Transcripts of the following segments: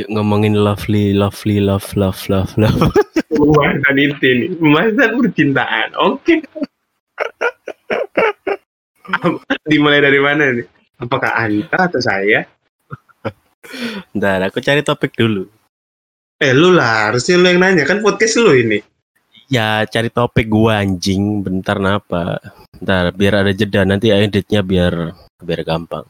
Yuk ngomongin lovely, lovely, love, love, love, love. Pembahasan itu nih, pembahasan percintaan. Oke. Dimulai dari mana nih? Apakah Anta atau saya? Ntar aku cari topik dulu. Eh lu lah, harusnya lu yang nanya kan podcast lu ini. Ya cari topik gua anjing. Bentar napa? Ntar biar ada jeda nanti editnya biar biar gampang.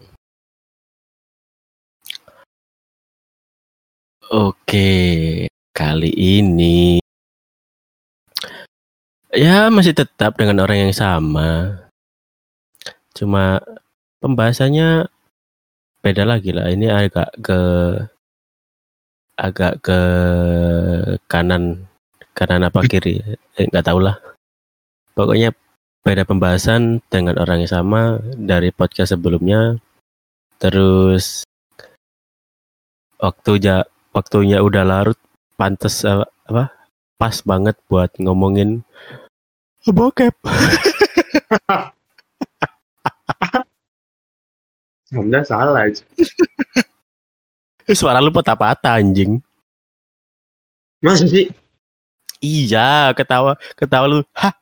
Oke, kali ini ya masih tetap dengan orang yang sama. Cuma pembahasannya beda lagi lah. Ini agak ke agak ke kanan kanan apa kiri eh, nggak tahu lah. Pokoknya beda pembahasan dengan orang yang sama dari podcast sebelumnya. Terus waktu ja, waktunya udah larut, pantas apa, apa pas banget buat ngomongin bokep. Anda salah aja. Suara lu patah-patah anjing. Masa sih? Iya, ketawa, ketawa lu. Hah?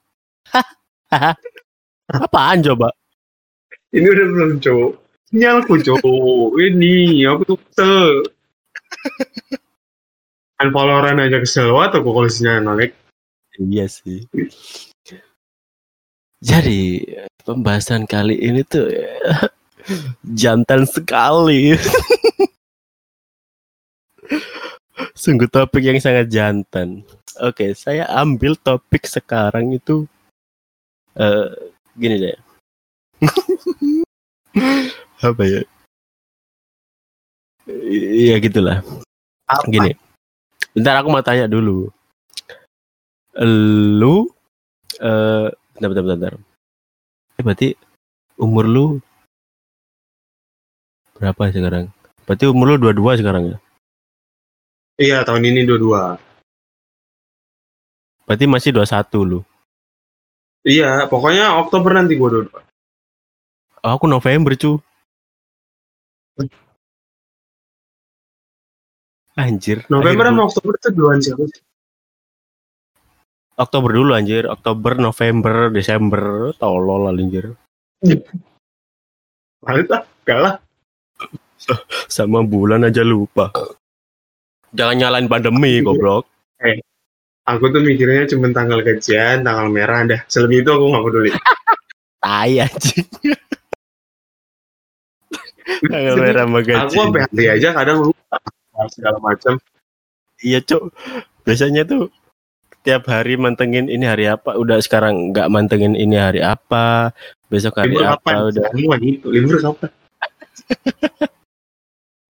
Hah? Hah? Apaan coba? Ini udah belum cowok. Sinyalku cowok. Ini aku tuh kesel. Unfollowan aja kesel atau kok kalau naik. Iya sih. Jadi pembahasan kali ini tuh jantan sekali. Sungguh topik yang sangat jantan. Oke, saya ambil topik sekarang itu eh gini deh. Apa ya? Iya gitulah. Apa? Gini. Bentar aku mau tanya dulu. Lu eh bentar, bentar, bentar, bentar. Eh, berarti umur lu berapa sekarang? Berarti umur lu 22 sekarang ya? Iya tahun ini dua-dua. Berarti masih 21 lu. Iya pokoknya Oktober nanti gua dua. Oh, aku November cu. Anjir. November sama Oktober itu duluan siapa sih? Oktober dulu anjir. Oktober, November, Desember. Tolol anjir. Gak lah. Sama bulan aja lupa. Jangan nyalain pandemi, goblok. Aku tuh mikirnya cuma tanggal gajian, tanggal merah dah. Selebih itu aku gak peduli. Tai anjing. Tanggal merah sama gaji. Aku sampai hari aja kadang lupa segala macam. Iya, Cuk. Biasanya tuh tiap hari mantengin ini hari apa, udah sekarang nggak mantengin ini hari apa, besok hari Libur apa kapan? udah. Gitu. Libur kapan?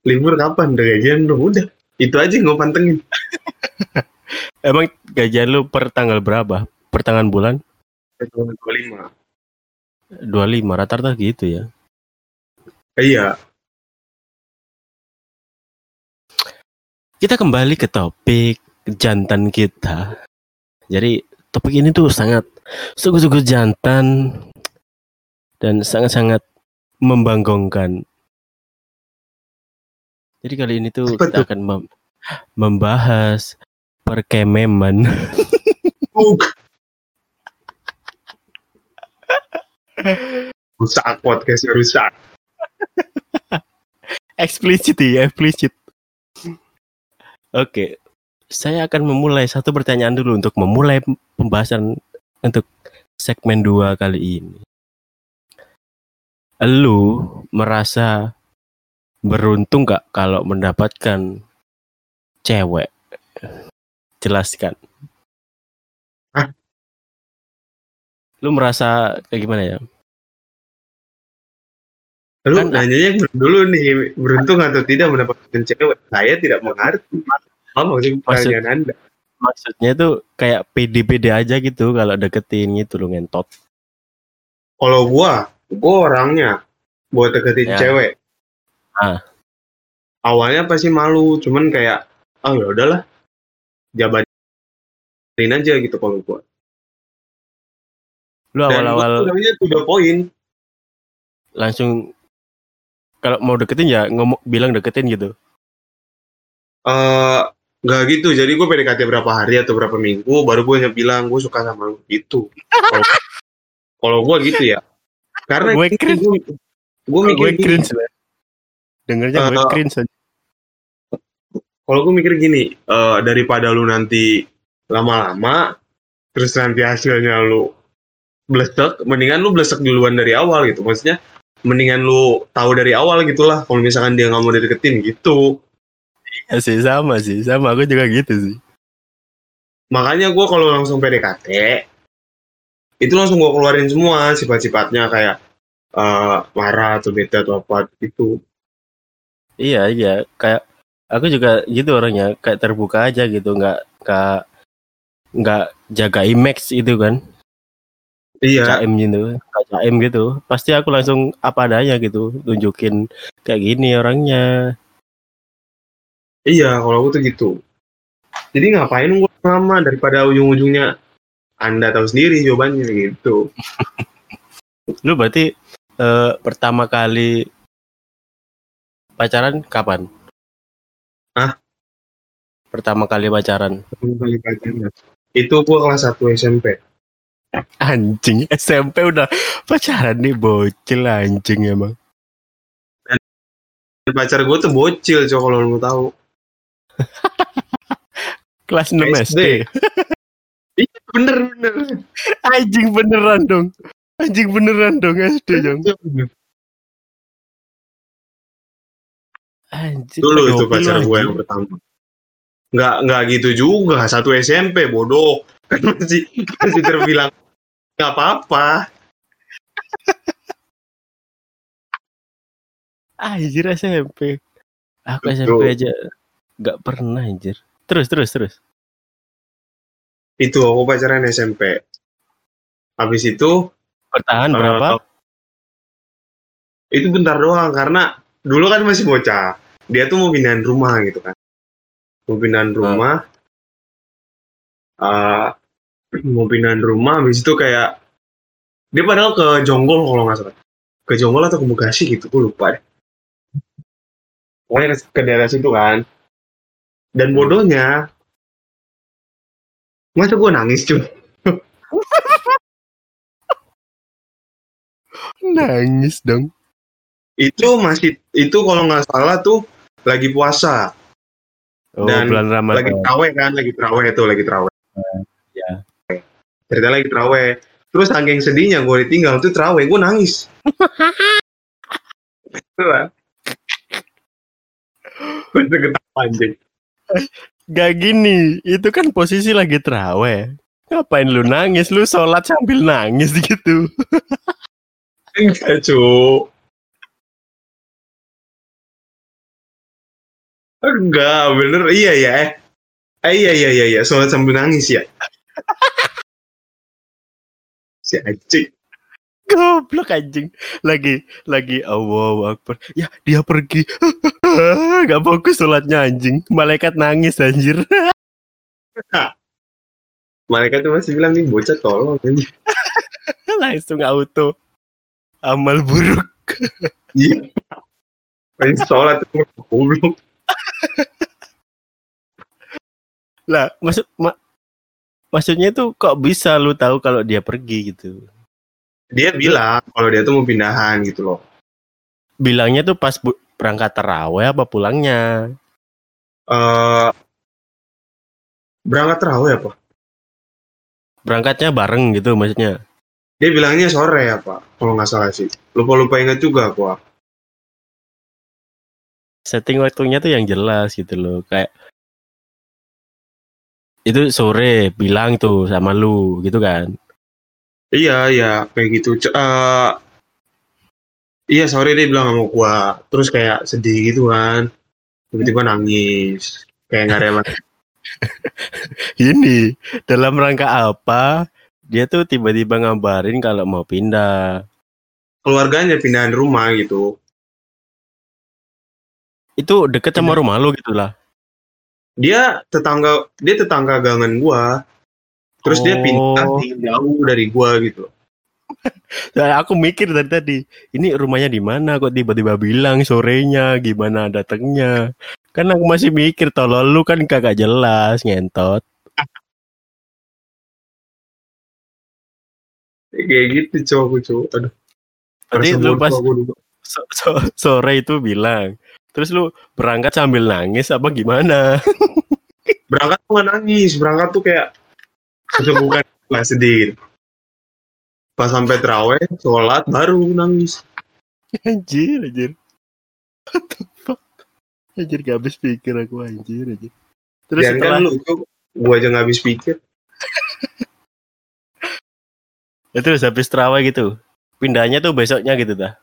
Libur kapan? Udah gajian dong. Udah. Itu aja gue pantengin. Emang gajian lu per tanggal berapa? Pertengahan bulan? Tahun 25. 25 rata-rata gitu ya. Iya. Kita kembali ke topik jantan kita. Jadi topik ini tuh sangat sungguh-sungguh jantan dan sangat-sangat membanggongkan. Jadi kali ini tuh Apa kita akan mem- membahas perkememan. Rusak podcastnya rusak. eksplisit ya, eksplisit. Oke, saya akan memulai satu pertanyaan dulu untuk memulai pembahasan untuk segmen 2 kali ini. Lu merasa beruntung gak kalau mendapatkan cewek? Jelaskan. Hah? Lu merasa kayak gimana ya? Lu Kan- nanyanya dulu nih beruntung atau tidak mendapatkan cewek. Saya tidak mengerti. Apa maksud pertanyaan Anda? Maksudnya tuh kayak pede-pede aja gitu kalau deketin gitu lu ngentot. Kalau gua, gua orangnya buat deketin Ya. cewek. Ah. Awalnya pasti malu, cuman kayak ah ya udahlah. Jabatin aja gitu kalau gua. Lu awal-awal the point. langsung kalau mau deketin ya ngomong bilang deketin gitu. eh nggak gitu jadi gue PDKT berapa hari atau berapa minggu baru gue bilang gue suka sama lu gitu kalau gue gitu ya karena Gue cringe. gue gue mikir gue gini, cringe. Dengernya gue cringe aja. kalau gue mikir gini eh, daripada lu nanti lama-lama terus nanti hasilnya lu blesek mendingan lu blesek duluan dari awal gitu maksudnya mendingan lu tahu dari awal gitulah kalau misalkan dia nggak mau dideketin gitu. Ya sih sama sih, sama. Aku juga gitu sih. makanya gue kalau langsung PDKT itu langsung gue keluarin semua sifat-sifatnya kayak eh, marah atau bete atau apa gitu. Iya iya, kayak aku juga gitu orangnya, kayak terbuka aja gitu, nggak nggak nggak jaga image itu kan, iya KM gitu, KM gitu. Pasti aku langsung apa adanya gitu, tunjukin kayak gini orangnya. iya kalau aku tuh gitu jadi ngapain gue lama daripada ujung-ujungnya anda tahu sendiri jawabannya gitu Lu berarti eh, pertama kali pacaran kapan? Hah? Pertama kali pacaran. itu gue kelas 1 SMP Anjing, SMP udah pacaran nih bocil anjing emang. Dan pacar gue tuh bocil coba kalau lu tahu Kelas 6 SD. Iya bener bener Anjing beneran dong. Anjing beneran dong SD dong. Anjing. dulu itu pacar gue yang pertama nggak nggak gitu juga satu SMP bodoh kan masih masih terbilang nggak apa-apa Anjir SMP. Aku Betul. SMP aja nggak pernah anjir. Terus terus terus. itu aku pacaran SMP habis itu Bertahan eh, berapa? itu bentar doang karena dulu kan masih bocah dia tuh mau pindahin rumah gitu kan mau pindahin rumah eh, mau pindahin rumah habis itu kayak dia padahal ke Jonggol kalau nggak salah. Ke Jonggol atau ke Bekasi gitu gue lupa deh. Pokoknya ke, daerah situ kan. Dan bodohnya masa gue nangis cuy Nangis dong. itu masih itu kalau nggak salah tuh lagi puasa. Oh, Dan bulan lagi Ramadan. terawih kan lagi terawih itu lagi terawih ya. cerita lagi terawih terus saking sedihnya gue ditinggal tuh terawih gue nangis Itu lah. gue ketawa anjing Gak gini, itu kan posisi lagi terawih. Ngapain lu nangis? Lu sholat sambil nangis gitu. enggak cu enggak bener iya ya eh Eh, iya iya iya iya sholat sambil nangis ya si anjing Goblok anjing. Lagi lagi Allahu Akbar. Ya, dia pergi. Gak fokus sholatnya anjing. Malaikat nangis anjir. mereka tuh masih bilang nih bocah tolong anjing Langsung auto. Amal buruk. iya main sholat goblok Lah, maksud ma- maksudnya itu kok bisa lu tahu kalau dia pergi gitu. dia bilang kalau dia tuh mau pindahan gitu loh Bilangnya tuh pas berangkat terawih apa pulangnya? eh berangkat terawih apa Berangkatnya bareng gitu maksudnya. dia bilangnya sore apa kalau nggak salah sih lupa lupa ingat juga gua Setting waktunya tuh yang jelas gitu loh. Kayak itu sore bilang tuh sama lu gitu kan. iya iya kayak gitu C- eh, iya sore dia bilang sama gua terus kayak sedih gitu kan tiba-tiba nangis kayak nggak rela Ini dalam rangka apa? Dia tuh tiba-tiba ngabarin kalau mau pindah. keluarganya pindahan rumah gitu Itu deket sama rumah lu gitu lah. Dia tetangga dia tetangga gangan gua terus dia pindah Oh. jauh dari gua gitu Ya, aku mikir dari tadi, ini rumahnya di mana kok tiba-tiba bilang sorenya gimana datangnya. Kan aku masih mikir tolol lu kan kagak jelas ngentot. Kayak gitu cowok cowok. Aduh. Berarti rasa lu pas so- so- sore itu bilang. Terus lu berangkat sambil nangis apa gimana? berangkat tuh nggak nangis, berangkat tuh kayak kesebukan lah sedih. gitu. Pas sampai terawih, sholat baru nangis. anjir, anjir. Anjir gak habis pikir aku anjir, anjir. Terus Dan setelah kan lu tuh, gua aja nggak habis pikir. ya terus habis terawih gitu. Pindahnya tuh besoknya gitu dah.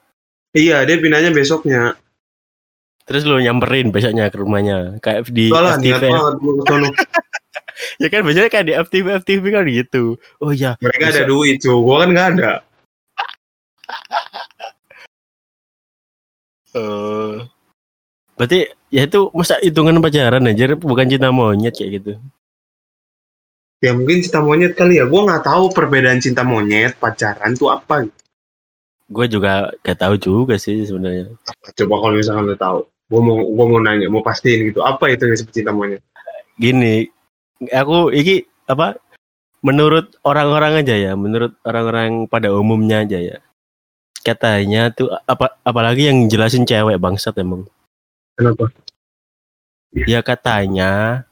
Iya, dia pindahnya besoknya. Terus lu nyamperin besoknya ke rumahnya kayak di Soalnya FTV. Ya kan biasanya kayak di FTV FTV kan gitu. Oh ya, Mereka ada duit, cuy. Gua kan nggak ada. eh berarti ya itu masa hitungan pacaran aja bukan cinta monyet kayak gitu. Ya mungkin cinta monyet kali ya. Gua nggak tahu perbedaan cinta monyet, pacaran tuh apa. Gue juga gak tahu juga sih sebenarnya. Coba kalau misalkan lu tahu. Gua mau gua mau nanya, mau pastiin gitu. Apa itu yang disebut cinta monyet? Gini, aku iki apa? Menurut orang-orang aja ya, menurut orang-orang pada umumnya aja ya. Katanya tuh apa apalagi yang jelasin cewek bangsat emang. Kenapa? Ya katanya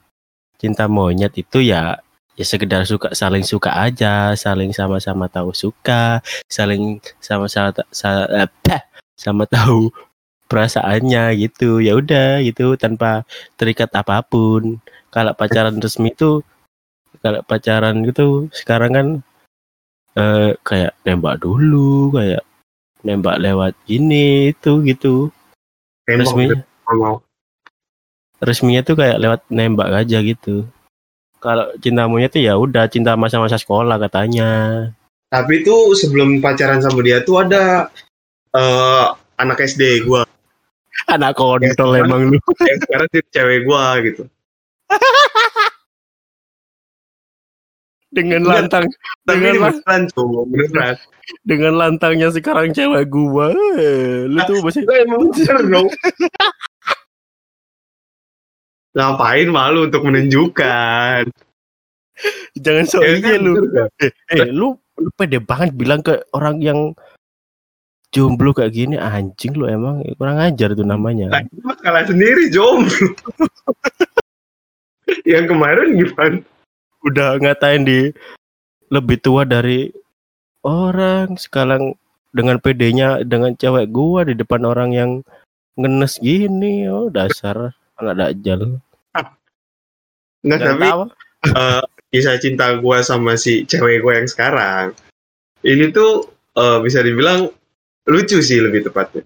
cinta monyet itu ya ya sekedar suka saling suka aja, saling sama-sama tahu suka, saling sama-sama eh, sama tahu perasaannya gitu. Ya udah gitu tanpa terikat apa pun. Kalau pacaran resmi itu kalau pacaran gitu sekarang kan eh, kayak nembak dulu, kayak nembak lewat ini itu gitu. Resmi resminya tuh kayak lewat nembak aja gitu. Kalau cinta monyet tuh ya udah cinta masa-masa sekolah katanya. Tapi tuh sebelum pacaran sama dia tuh ada eh anak SD gua Anak kontol Ya, emang lu. yang sekarang jadi cewek gua gitu. Dengan lantang Tapi dengan, ini lan- beneran dengan lantangnya sekarang cewek gua. Eh, lu tuh masih Lah, emang bener dong. Ngapain malu untuk menunjukkan? jangan so Ya iya kan, lu. bener kan? Eh, lu lu pede banget bilang ke orang yang jomblo kayak gini anjing lu emang kurang ajar tuh namanya. Itu mah kalah sendiri jomblo. yang kemarin gimana? Udah ngatain di lebih tua dari orang sekarang dengan pedenya dengan cewek gua di depan orang yang ngenes gini oh dasar anak dajal Nggak, Nggak tapi tahu. eh, kisah cinta gua sama si cewek gua yang sekarang ini tuh eh, bisa dibilang lucu sih lebih tepatnya.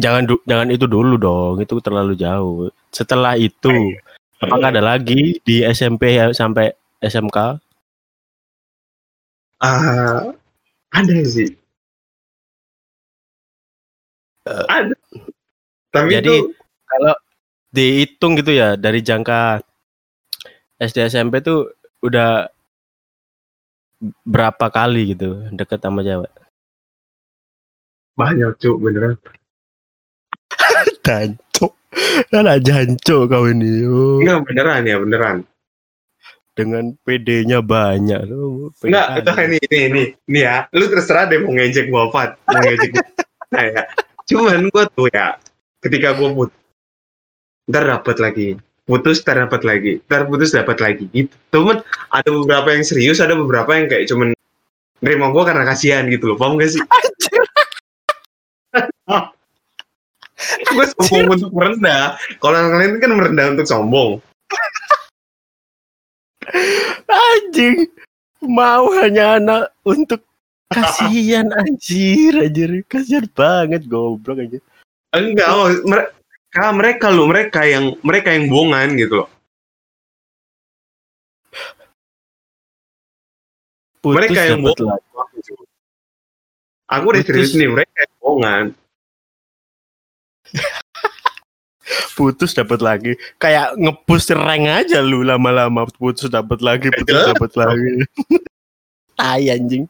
jangan jangan itu dulu dong itu terlalu jauh setelah itu apakah ada lagi di SMP sampai SMK Ah, ada sih. Eh, ada. Tapi jadi itu kalau dihitung gitu ya dari jangka SD SMP tuh udah berapa kali gitu deket sama cewek banyak cuk beneran. jancok kan jancok kau ini oh. Enggak beneran ya beneran. dengan PD-nya banyak lu pede Enggak, itu ini ini ini ini ya. Lu terserah deh mau ngejek gua apa, mau ngejek gua. Nah, ya. Cuman gua tuh ya, ketika gua putus, ntar dapat lagi, putus ntar dapat lagi, ntar putus dapat lagi gitu. Cuman ada beberapa yang serius, ada beberapa yang kayak cuman nerima gua karena kasihan gitu loh, paham gak sih? Gue sombong untuk merendah. Kalau yang lain kan merendah untuk sombong. anjing mau hanya anak untuk kasihan anjir anjir kasihan banget goblok anjir Enggak, oh, mereka mereka lo, mereka yang mereka yang bohongan gitu loh. putus Mereka yang dapet bohong. lagi. Aku udah serius nih, mereka yang bohongan. Putus dapat lagi. Kayak ngepush rank aja lu lama-lama. Putus dapat lagi putus dapat lagi. Tai anjing.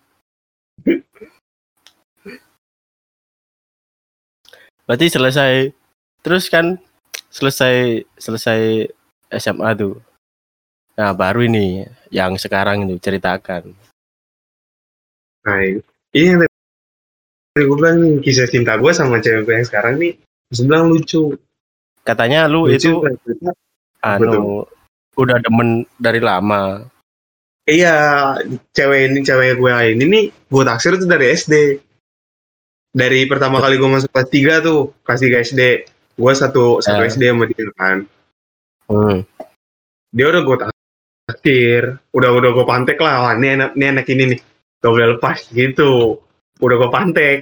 Berarti selesai. Terus kan selesai selesai SMA tuh. Nah, baru ini yang sekarang itu ceritakan. Nah, ini yang tadi gue bilang kisah cinta gue sama cewek gue yang sekarang nih, bilang lucu. Katanya lu Lucu, itu ternyata. anu udah demen dari lama. Iya, cewek ini, cewek gue ini nih, gue taksir tuh dari SD. Dari pertama kali gue masuk kelas 3 tuh, kelas 3 SD. Gue satu, satu Eh. SD sama dia kan. Hmm. Dia udah gue taksir, udah udah gue pantek lah, wah ini enak, ini enak ini nih. Gak boleh lepas gitu. Udah gue pantek.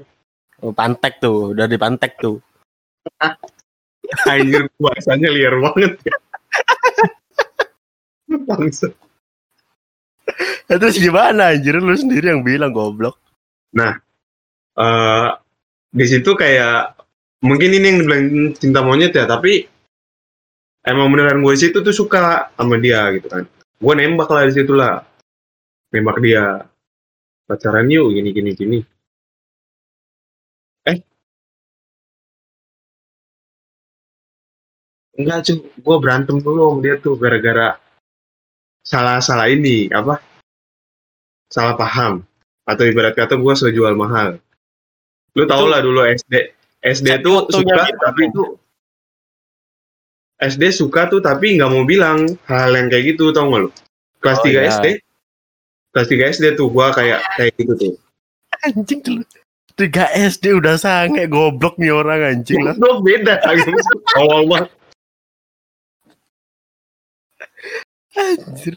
Pantek tuh, udah dipantek tuh. Anjir, bahasanya liar banget ya. Bangsa. Ya, terus gimana anjir lu sendiri yang bilang goblok. eh di situ kayak mungkin ini yang dibilang cinta monyet ya tapi emang beneran gue situ tuh suka sama dia gitu kan gue nembak lah di situ lah nembak dia pacaran yuk gini gini gini enggak cuy gue berantem dulu sama dia tuh gara-gara salah salah ini apa? Salah paham. Atau ibarat kata gue so jual mahal. Lu tau Itu- lah dulu SD SD tuh suka gitu. tapi tuh. SD suka tuh tapi nggak mau bilang hal yang kayak gitu tau gak lu? Kelas Oh, 3 iya. SD kelas 3 SD tuh gua kayak kayak gitu tuh. Anjing lu. 3 SD udah sange goblok nih orang anjing lah. Itu beda. Awal banget Anjir.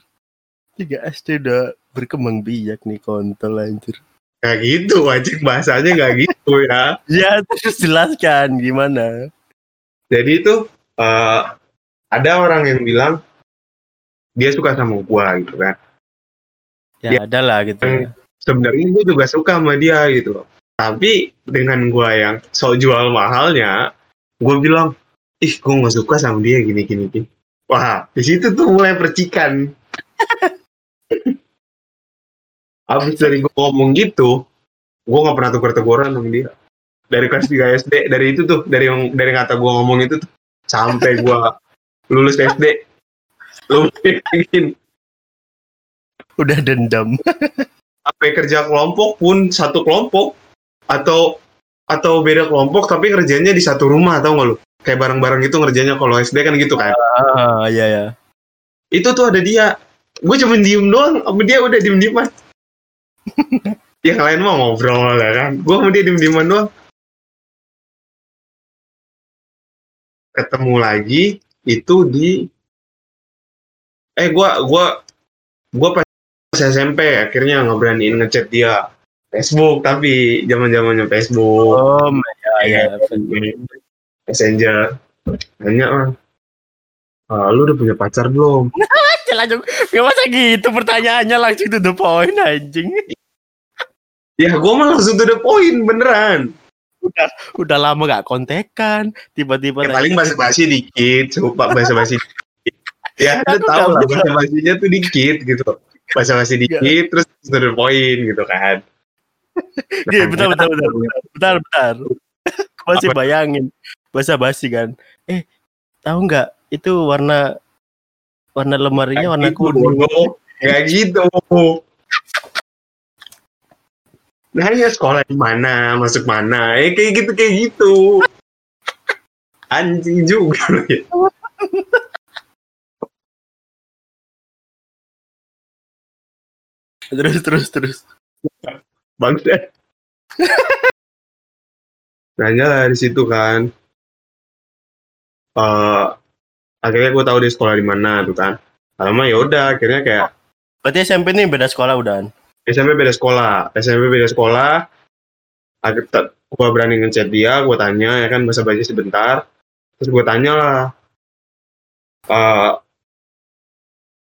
3 SD udah berkembang biak nih kontol anjir. kayak gitu anjing bahasanya nggak gitu ya Ya terus jelaskan gimana. jadi itu eh, ada orang yang bilang dia suka sama gua gitu kan Ya, Ya. ada lah gitu. Hmm. sebenarnya gue juga suka sama dia gitu. Tapi dengan gue yang so jual mahalnya, gue bilang, ih gue nggak suka sama dia gini gini gini. Wah, di situ tuh mulai percikan. Abis dari gue ngomong gitu, gue nggak pernah tukar teguran sama dia. Dari kelas 3 SD, dari itu tuh, dari yang dari kata gue ngomong itu tuh, sampai gue lulus SD, lu bayangin Udah dendam. sampai kerja kelompok pun satu kelompok atau atau beda kelompok tapi kerjanya di satu rumah tau gak lu kayak bareng-bareng gitu ngerjainnya. Kalau SD kan gitu kan. Ah, iya ya. itu tuh ada dia. Gue cuma diem doang sama dia udah diem dieman yang lain mah ngobrol ya kan. Gue sama dia diem dieman doang. Ketemu lagi itu di eh gue gua gua pas SMP akhirnya nggak beraniin ngechat dia. Facebook tapi zaman zamannya Facebook. Oh, ya, ya. Messenger. Nanya lah "Ah, lu udah punya pacar belum? Langsung gak masa gitu pertanyaannya langsung to the point anjing. ya gue mah langsung to the point beneran. Udah lama gak kontekan, tiba-tiba ya, paling bahasa basi dikit coba bahasa basi ya lu tahu lah bisa. bahasa basinya tuh dikit gitu. Bahasa basi dikit terus to the point gitu kan. Gini, bentar, bentar, bentar, bentar, bentar. Masih Apa? bayangin bahasa basi kan. Eh, tahu nggak itu warna warna lemarinya warna Gitu, kuning. Kayak gitu. Nah ya sekolah di mana, masuk mana, eh kayak gitu kayak gitu. Anjing juga ya. Terus terus terus. Bangsa. Nanya lah di situ kan. Eh akhirnya gue tahu dia sekolah di mana tuh kan. Lama ya udah akhirnya kayak Berarti SMP ini beda sekolah udahan. SMP beda sekolah, SMP beda sekolah. Akhirnya gue berani ngechat dia, gue tanya ya kan bahasa basi sebentar. Terus gue tanya lah, eh,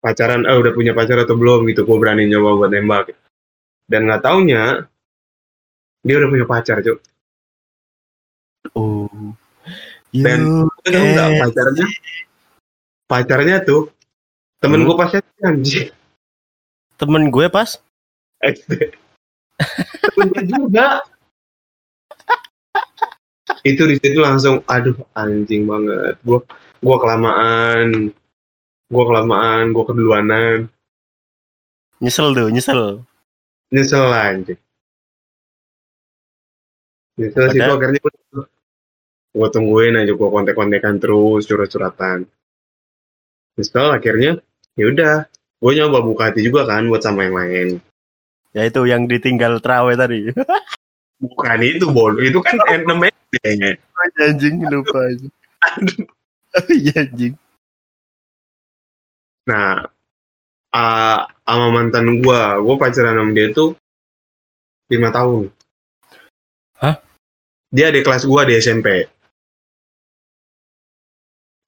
pacaran, eh udah punya pacar atau belum gitu. Gue berani nyoba buat nembak. Dan nggak taunya dia udah punya pacar, cuk. Oh. Dan tau nggak pacarnya? Pacarnya tuh temen Hmm. gue pas anjing. temen gue pas SD. Temen gue juga. itu di situ langsung aduh anjing banget gue gue kelamaan gue kelamaan gue keduluanan Nyesel tuh, nyesel. nyesel anjing nyesel sih Padahal- tuh akhirnya gue tungguin aja gue kontek-kontekan terus surat-suratan nyesel akhirnya ya udah gue nyoba buka hati juga kan buat sama yang lain Ya itu yang ditinggal terawih tadi. bukan itu bodoh itu kan enam SD anjing lupa aja. Iya anjing. nah ah, sama mantan gue gue pacaran sama dia tuh lima tahun Hah? dia di kelas gue di SMP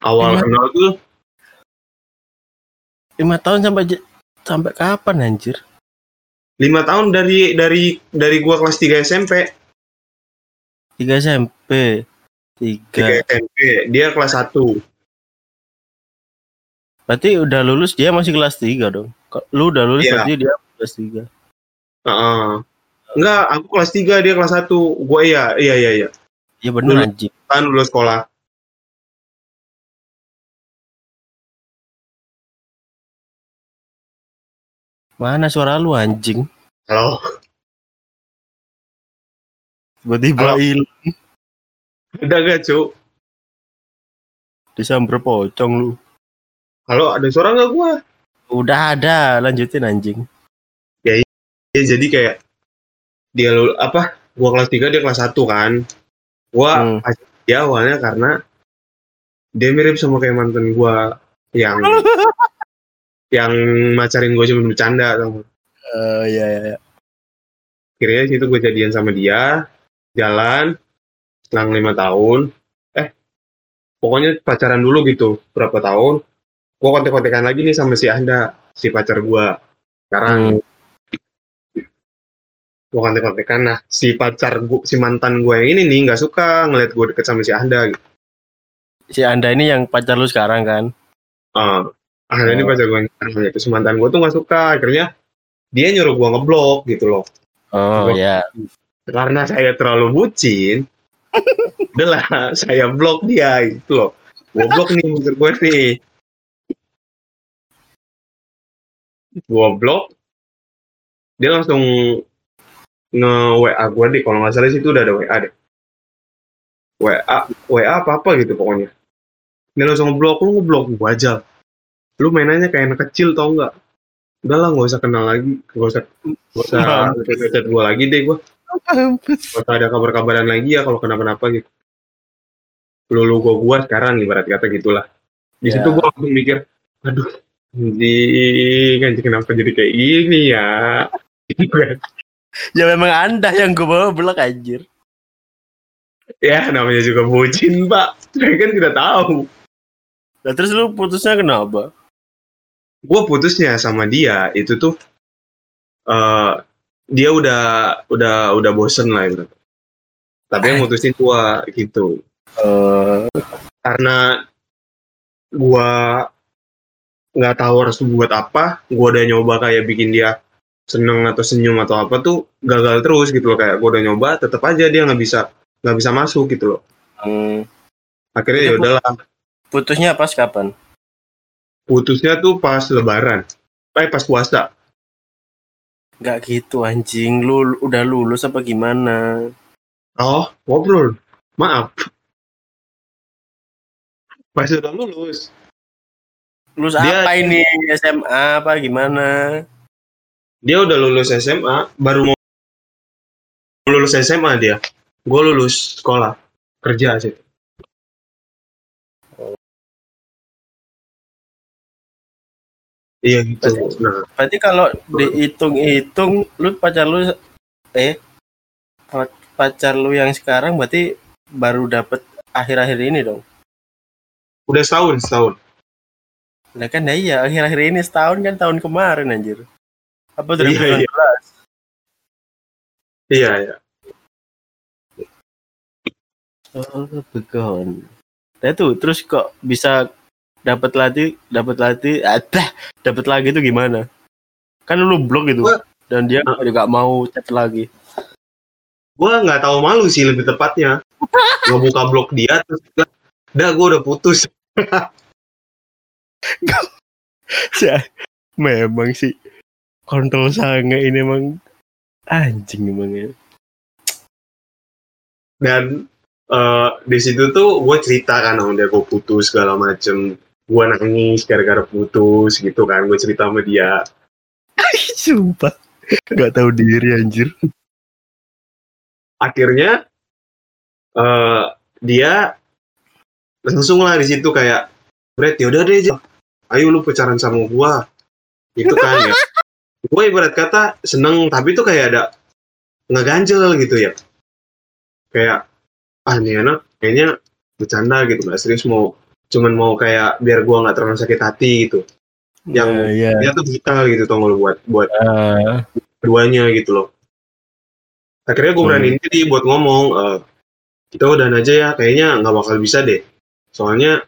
awal Lima- kenal tuh Lima tahun sampai sampai kapan anjir? lima tahun dari dari dari gua kelas 3 SMP Tiga SMP. Tiga. 3 SMP dia kelas 1 Berarti udah lulus dia masih kelas 3 dong. Lu udah lulus Iya. berarti dia kelas 3. Heeh. enggak aku kelas 3 dia kelas 1 gua iya iya iya iya Iya bener Lulus. anjing. kan lulus sekolah Mana suara lu anjing? halo Tiba-tiba hilang. ada gak cu Disamber pocong lu. halo ada suara nggak gua Udah ada, lanjutin anjing. ya, jadi kayak dia lul apa gua kelas 3 dia kelas 1 kan gua Hmm. dia awalnya karena dia mirip sama kayak mantan gua yang yang macarin gua cuma bercanda tau? Eh iya iya. iya. akhirnya situ gue jadian sama dia jalan selang lima tahun eh pokoknya pacaran dulu gitu berapa tahun gue kontek-kontekan lagi nih sama si Anda si pacar gue sekarang Hmm. gue kontek-kontekan nah si pacar gue si mantan gue yang ini nih nggak suka ngeliat gue deket sama si Anda gitu. Si Anda ini yang pacar lu sekarang kan? Ah, akhirnya ini Oh. pacar gue gitu si mantan gue tuh nggak suka. Akhirnya dia nyuruh gue ngeblok gitu loh. Oh iya. karena saya terlalu bucin udahlah saya blok dia itu loh. Gue blok nih musuh gue nih. Gue blok dia langsung nge WA gue deh kalau nggak salah sih itu udah ada WA deh. WA WA apa apa gitu pokoknya. Dia langsung ngeblok lu ngeblok gue aja lu mainannya kayak anak kecil tau nggak udah lah nggak usah kenal lagi nggak usah nggak usah chat gue lagi deh gue Gak usah ada kabar-kabaran lagi ya kalau kenapa-napa gitu. Lu lu gua gua sekarang ibarat kata gitulah. Di Ya. situ gua langsung mikir, aduh, anjing, anjing kenapa jadi kayak gini ya? Kan. Ya memang Anda yang gue bawa belak anjir. ya namanya juga bucin pak. Saya kan tidak tahu. Nah, terus lu putusnya kenapa? Gua putusnya sama dia itu tuh, eh dia udah udah udah bosen lah ibarat. Tapi yang mutusin gua gitu. Eh, karena gua nggak tahu harus buat apa gua udah nyoba kayak bikin dia seneng atau senyum atau apa tuh gagal terus gitu loh kayak gua udah nyoba tetap aja dia nggak bisa nggak bisa masuk gitu loh hmm, akhirnya ya udahlah putusnya pas kapan? Putusnya tuh pas lebaran. Eh pas puasa. Gak gitu anjing, lu udah lulus apa gimana? oh ngobrol. Maaf. Pas udah lulus. Lulus Dia- apa ini? SMA apa gimana? dia udah lulus SMA baru mau lulus SMA dia. Gue lulus sekolah. Kerja sih iya gitu nah Berarti kalau dihitung-hitung lu pacar lu eh pa- pacar lu yang sekarang berarti baru dapet akhir-akhir ini dong. udah setahun setahun Nah kan ya iya akhir-akhir ini setahun kan tahun kemarin anjir. Apa Iya, 2019? iya. iya iya Oh, begon. Nah tuh terus kok bisa dapat lagi dapat lagi ada dapat lagi itu gimana? Kan lu blok gitu Gua- dan dia juga mau chat lagi. gue nggak tahu malu sih lebih tepatnya ngebuka blog dia terus udah gue udah putus Ya, memang sih kontrol sange ini emang anjing emangnya. dan eh, di situ tuh gue cerita kan sama dia gue putus segala macem gue nangis gara-gara putus gitu kan gue cerita sama dia. Sumpah. Gak tahu diri anjir. akhirnya eh dia langsung lah di situ kayak Brett yaudah deh ayo lu pacaran sama gua. Gitu kan ya. Gue ibarat kata seneng tapi tuh kayak ada ngeganjel gitu ya. Kayak ah nih anak kayaknya bercanda gitu nggak serius mau cuman mau kayak biar gua nggak terlalu sakit hati gitu yang ya, dia tuh vital gitu lu buat buat Ah, keduanya gitu loh. Akhirnya gue Hmm. beraniin diri buat ngomong, eh, kita udahan aja ya, kayaknya nggak bakal bisa deh. Soalnya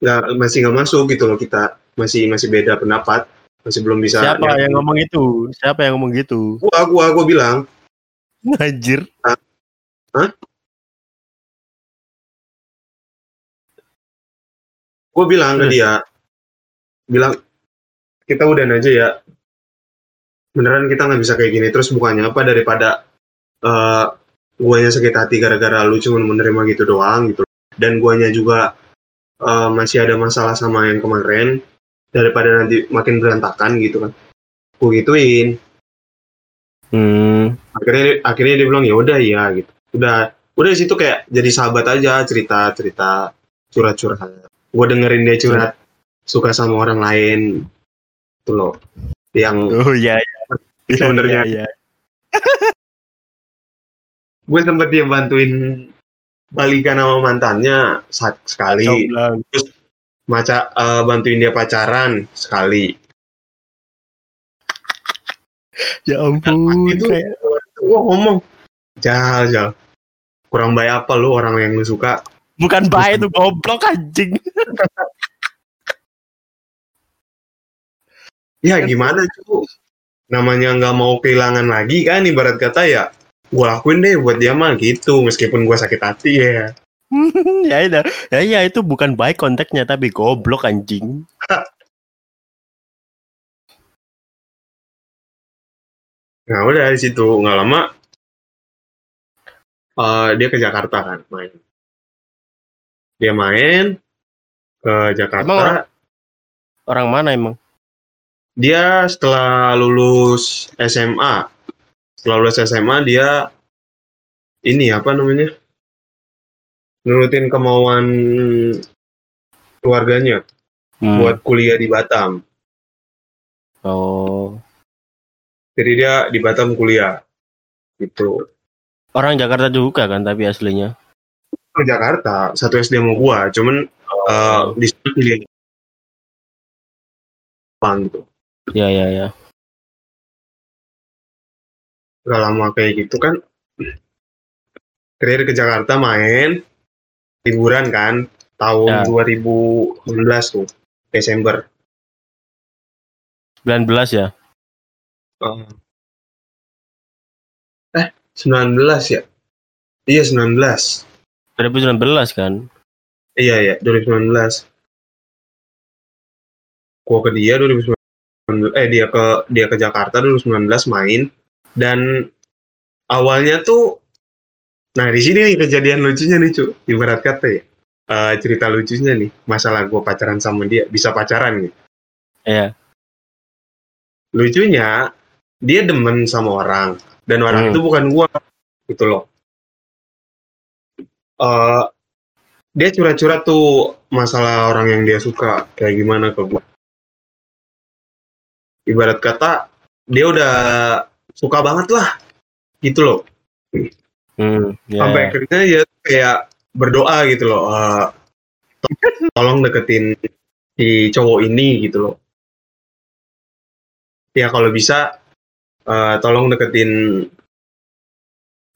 nggak masih nggak masuk gitu loh kita masih masih beda pendapat, masih belum bisa. siapa yang ngomong itu? Siapa yang ngomong gitu? Gua gua gua bilang, Anjir. Gue bilang ke dia, bilang kita udahan aja ya. Beneran kita nggak bisa kayak gini terus bukannya apa daripada eh guanya sakit hati gara-gara lu cuma menerima gitu doang gitu. Dan guanya juga eh, masih ada masalah sama yang kemarin daripada nanti makin berantakan gitu kan. Gue gituin. Hmm. Akhirnya akhirnya dia bilang ya udah iya gitu. Udah udah di situ kayak jadi sahabat aja cerita cerita curhat curhat. Gue dengerin dia curhat suka sama orang lain itu loh yang Oh iya. iya. Sebenarnya. Iya, iya. gue sempet dia bantuin balikan sama mantannya saat sekali Coba. maca eh, bantuin dia pacaran sekali Ya ampun. itu kayak gue ngomong jal jal kurang baik apa lu orang yang lu suka bukan baik itu goblok anjing. ya gimana cu namanya nggak mau kehilangan lagi kan ibarat kata ya gue lakuin deh buat dia mah gitu meskipun gue sakit hati ya ya itu ya, ya itu bukan baik konteksnya tapi goblok anjing. Nah udah di situ nggak lama eh, dia ke Jakarta kan main. Dia main ke Jakarta. Emang orang- Orang mana emang? Dia setelah lulus SMA, setelah lulus SMA dia ini apa namanya? Nurutin kemauan keluarganya Hmm. buat kuliah di Batam. Oh. Jadi dia di Batam kuliah. Gitu. Orang Jakarta juga kan tapi aslinya. Ke Jakarta, satu SD sama gua, cuman eh, di situ Jepang gitu. Ya ya ya. Gak lama kayak gitu kan. Terakhir ke Jakarta main liburan kan tahun Ya. 2019 tuh Desember. 19 ya. Eh 19 ya? Iya 19. 2019 kan. Iya ya 2019. Gua ke dia 2019 eh dia ke dia ke Jakarta 2019 main dan awalnya tuh nah di sini nih kejadian lucunya nih cu ibarat kata ya Eh, cerita lucunya nih masalah gua pacaran sama dia bisa pacaran gitu Iya. lucunya dia demen sama orang dan orang Hmm. itu bukan gua gitu loh Eh dia curhat-curhat tuh masalah orang yang dia suka kayak gimana ke gua. Ibarat kata dia udah suka banget lah gitu loh. Hmm, ya. sampai akhirnya ya kayak berdoa gitu loh to- tolong deketin si cowok ini gitu loh. Ya kalau bisa eh, tolong deketin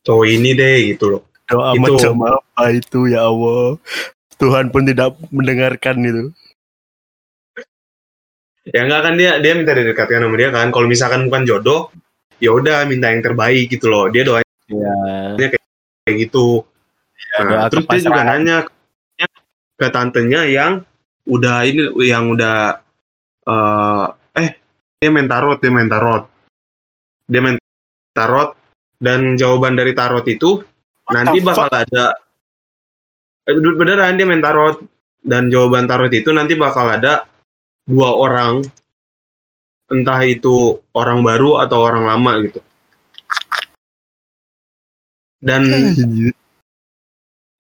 cowok ini deh gitu loh Doa itu. macam apa itu ya Allah. Tuhan pun tidak mendengarkan itu. ya enggak kan dia dia minta didekatkan sama dia kan kalau misalkan bukan jodoh ya udah minta yang terbaik gitu loh dia doanya Ya. kayak gitu doa nah, terus dia juga nanya ke tantenya yang udah ini yang udah eh eh dia main tarot dia main tarot dia main tarot dan jawaban dari tarot itu nanti bakal ada eh, beneran dia main tarot. Dan jawaban tarot itu nanti bakal ada dua orang. Entah itu orang baru atau orang lama gitu. Dan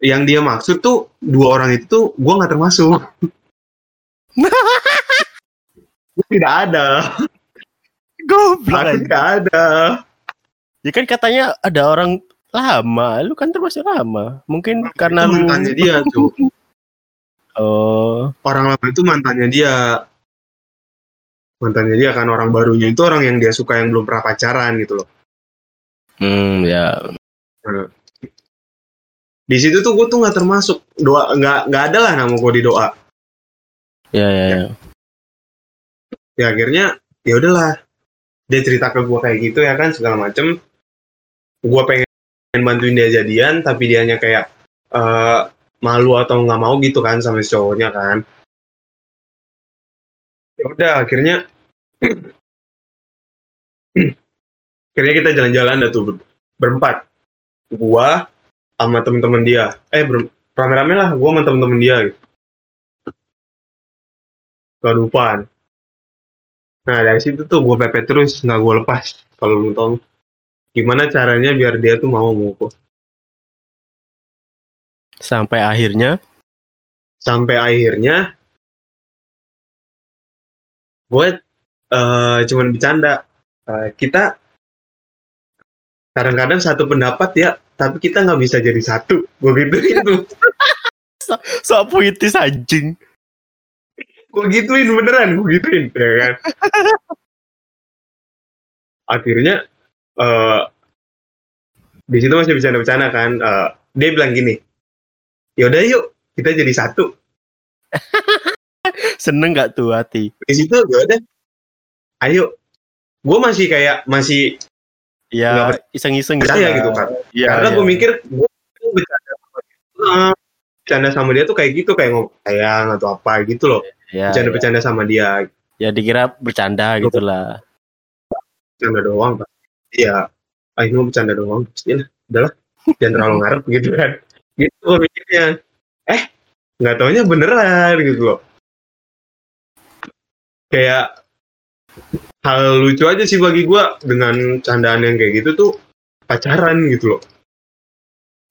yang dia maksud tuh dua orang itu tuh gue nggak termasuk. Tidak ada. Anjing. tidak ada. Ya kan katanya ada orang lama, lu kan termasuk lama. Mungkin karena itu lu mantannya dia tuh Oh, orang lama itu mantannya dia. Mantannya dia kan orang barunya itu orang yang dia suka yang belum pernah pacaran gitu loh. Hmm ya. di situ tuh gue tuh nggak termasuk. Doa nggak nggak ada lah nama gue di doa. Ya ya ya. ya akhirnya ya udahlah. Dia cerita ke gue kayak gitu ya kan segala macem. Gue pengen bantuin dia jadian tapi dianya kayak eh, malu atau nggak mau gitu kan sama si cowoknya kan. Ya udah akhirnya akhirnya kita jalan-jalan dah tuh ber- berempat. Gua sama temen-temen dia. Eh rame-rame lah gua sama temen-temen dia. Gitu. ke depan nah dari situ tuh gue pepet terus nggak gue lepas kalau lu tahu gimana caranya biar dia tuh mau gua Sampai akhirnya? Sampai akhirnya gue eh, cuman bercanda. Eh, kita kadang-kadang satu pendapat ya tapi kita nggak bisa jadi satu. Gue gituin tuh so puitis anjing. gue gituin beneran gue gituin ya kan? Akhirnya eh di situ masih bercanda-bercanda kan Eh, dia bilang gini yaudah yuk kita jadi satu Seneng gak tuh hati? di situ ya udah ayo gue masih kayak masih Ya Nggak iseng-iseng percaya lah. gitu kan Iya, karena iya. gue mikir gue bercanda sama dia bercanda sama dia tuh kayak gitu kayak ngomong sayang atau apa gitu loh ya, bercanda-bercanda sama dia ya. ya dikira bercanda gitu lah. bercanda doang Pak. Iya. Ah ini mau bercanda doang. Ya udahlah. Jangan terlalu ngarep gitu kan. Gitu gue mikirnya. Eh nggak taunya beneran gitu loh. Kayak hal lucu aja sih bagi gue dengan candaan yang kayak gitu tuh pacaran gitu loh.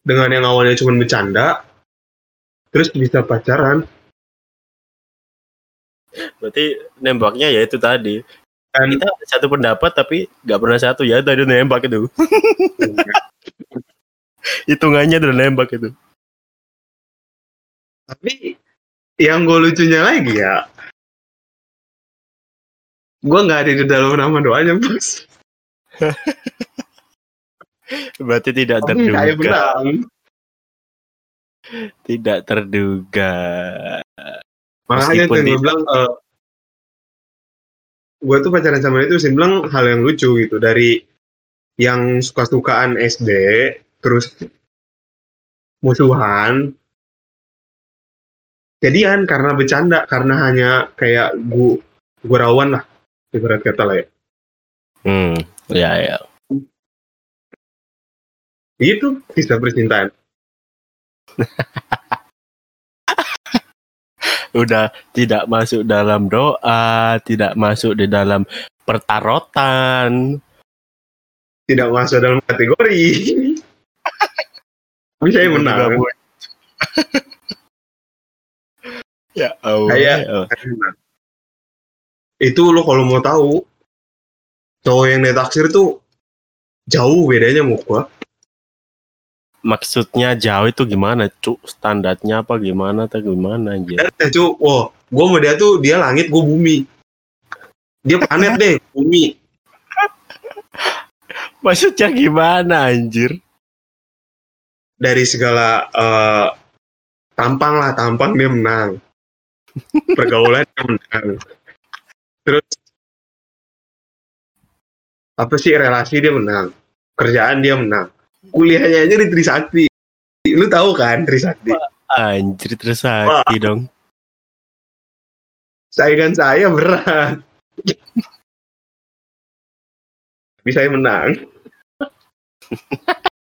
Dengan yang awalnya cuma bercanda terus bisa pacaran. Berarti nembaknya ya itu tadi. Dan Kita satu pendapat tapi nggak pernah satu ya tadi nembak itu. Hitungannya udah nembak itu. tapi yang gue lucunya lagi ya gue nggak ada di dalam nama doanya bos Berarti tidak tapi terduga. benang Tidak terduga. makanya Meskipun di- bilang gue tuh pacaran sama dia tuh sih bilang hal yang lucu gitu. Dari yang suka-sukaan SD terus musuhan jadian karena bercanda karena hanya kayak gu gurauan lah ibarat kata lah ya. Hmm, ya ya. itu kisah percintaan Udah tidak masuk dalam doa, tidak masuk di dalam pertarotan. tidak masuk dalam kategori saya Tiba-tiba menang muncul. ya Allah. Kayak- ya Allah. itu lo kalau mau tahu cowok yang ditaksir tuh jauh bedanya sama gua Maksudnya jauh itu gimana, Cuk? Standarnya apa gimana atau gimana aja? Eh, cu, wah, gua sama dia tuh dia langit, gua bumi. Dia planet deh, bumi. Maksudnya gimana anjir? Dari segala eh, tampang lah, tampang dia menang. Pergaulan dia menang. Terus apa sih relasi dia menang, kerjaan dia menang, kuliahnya aja di Trisakti. Lu tahu kan Trisakti? Anjir tersakiti dong. Saingan saya berat. Saya menang.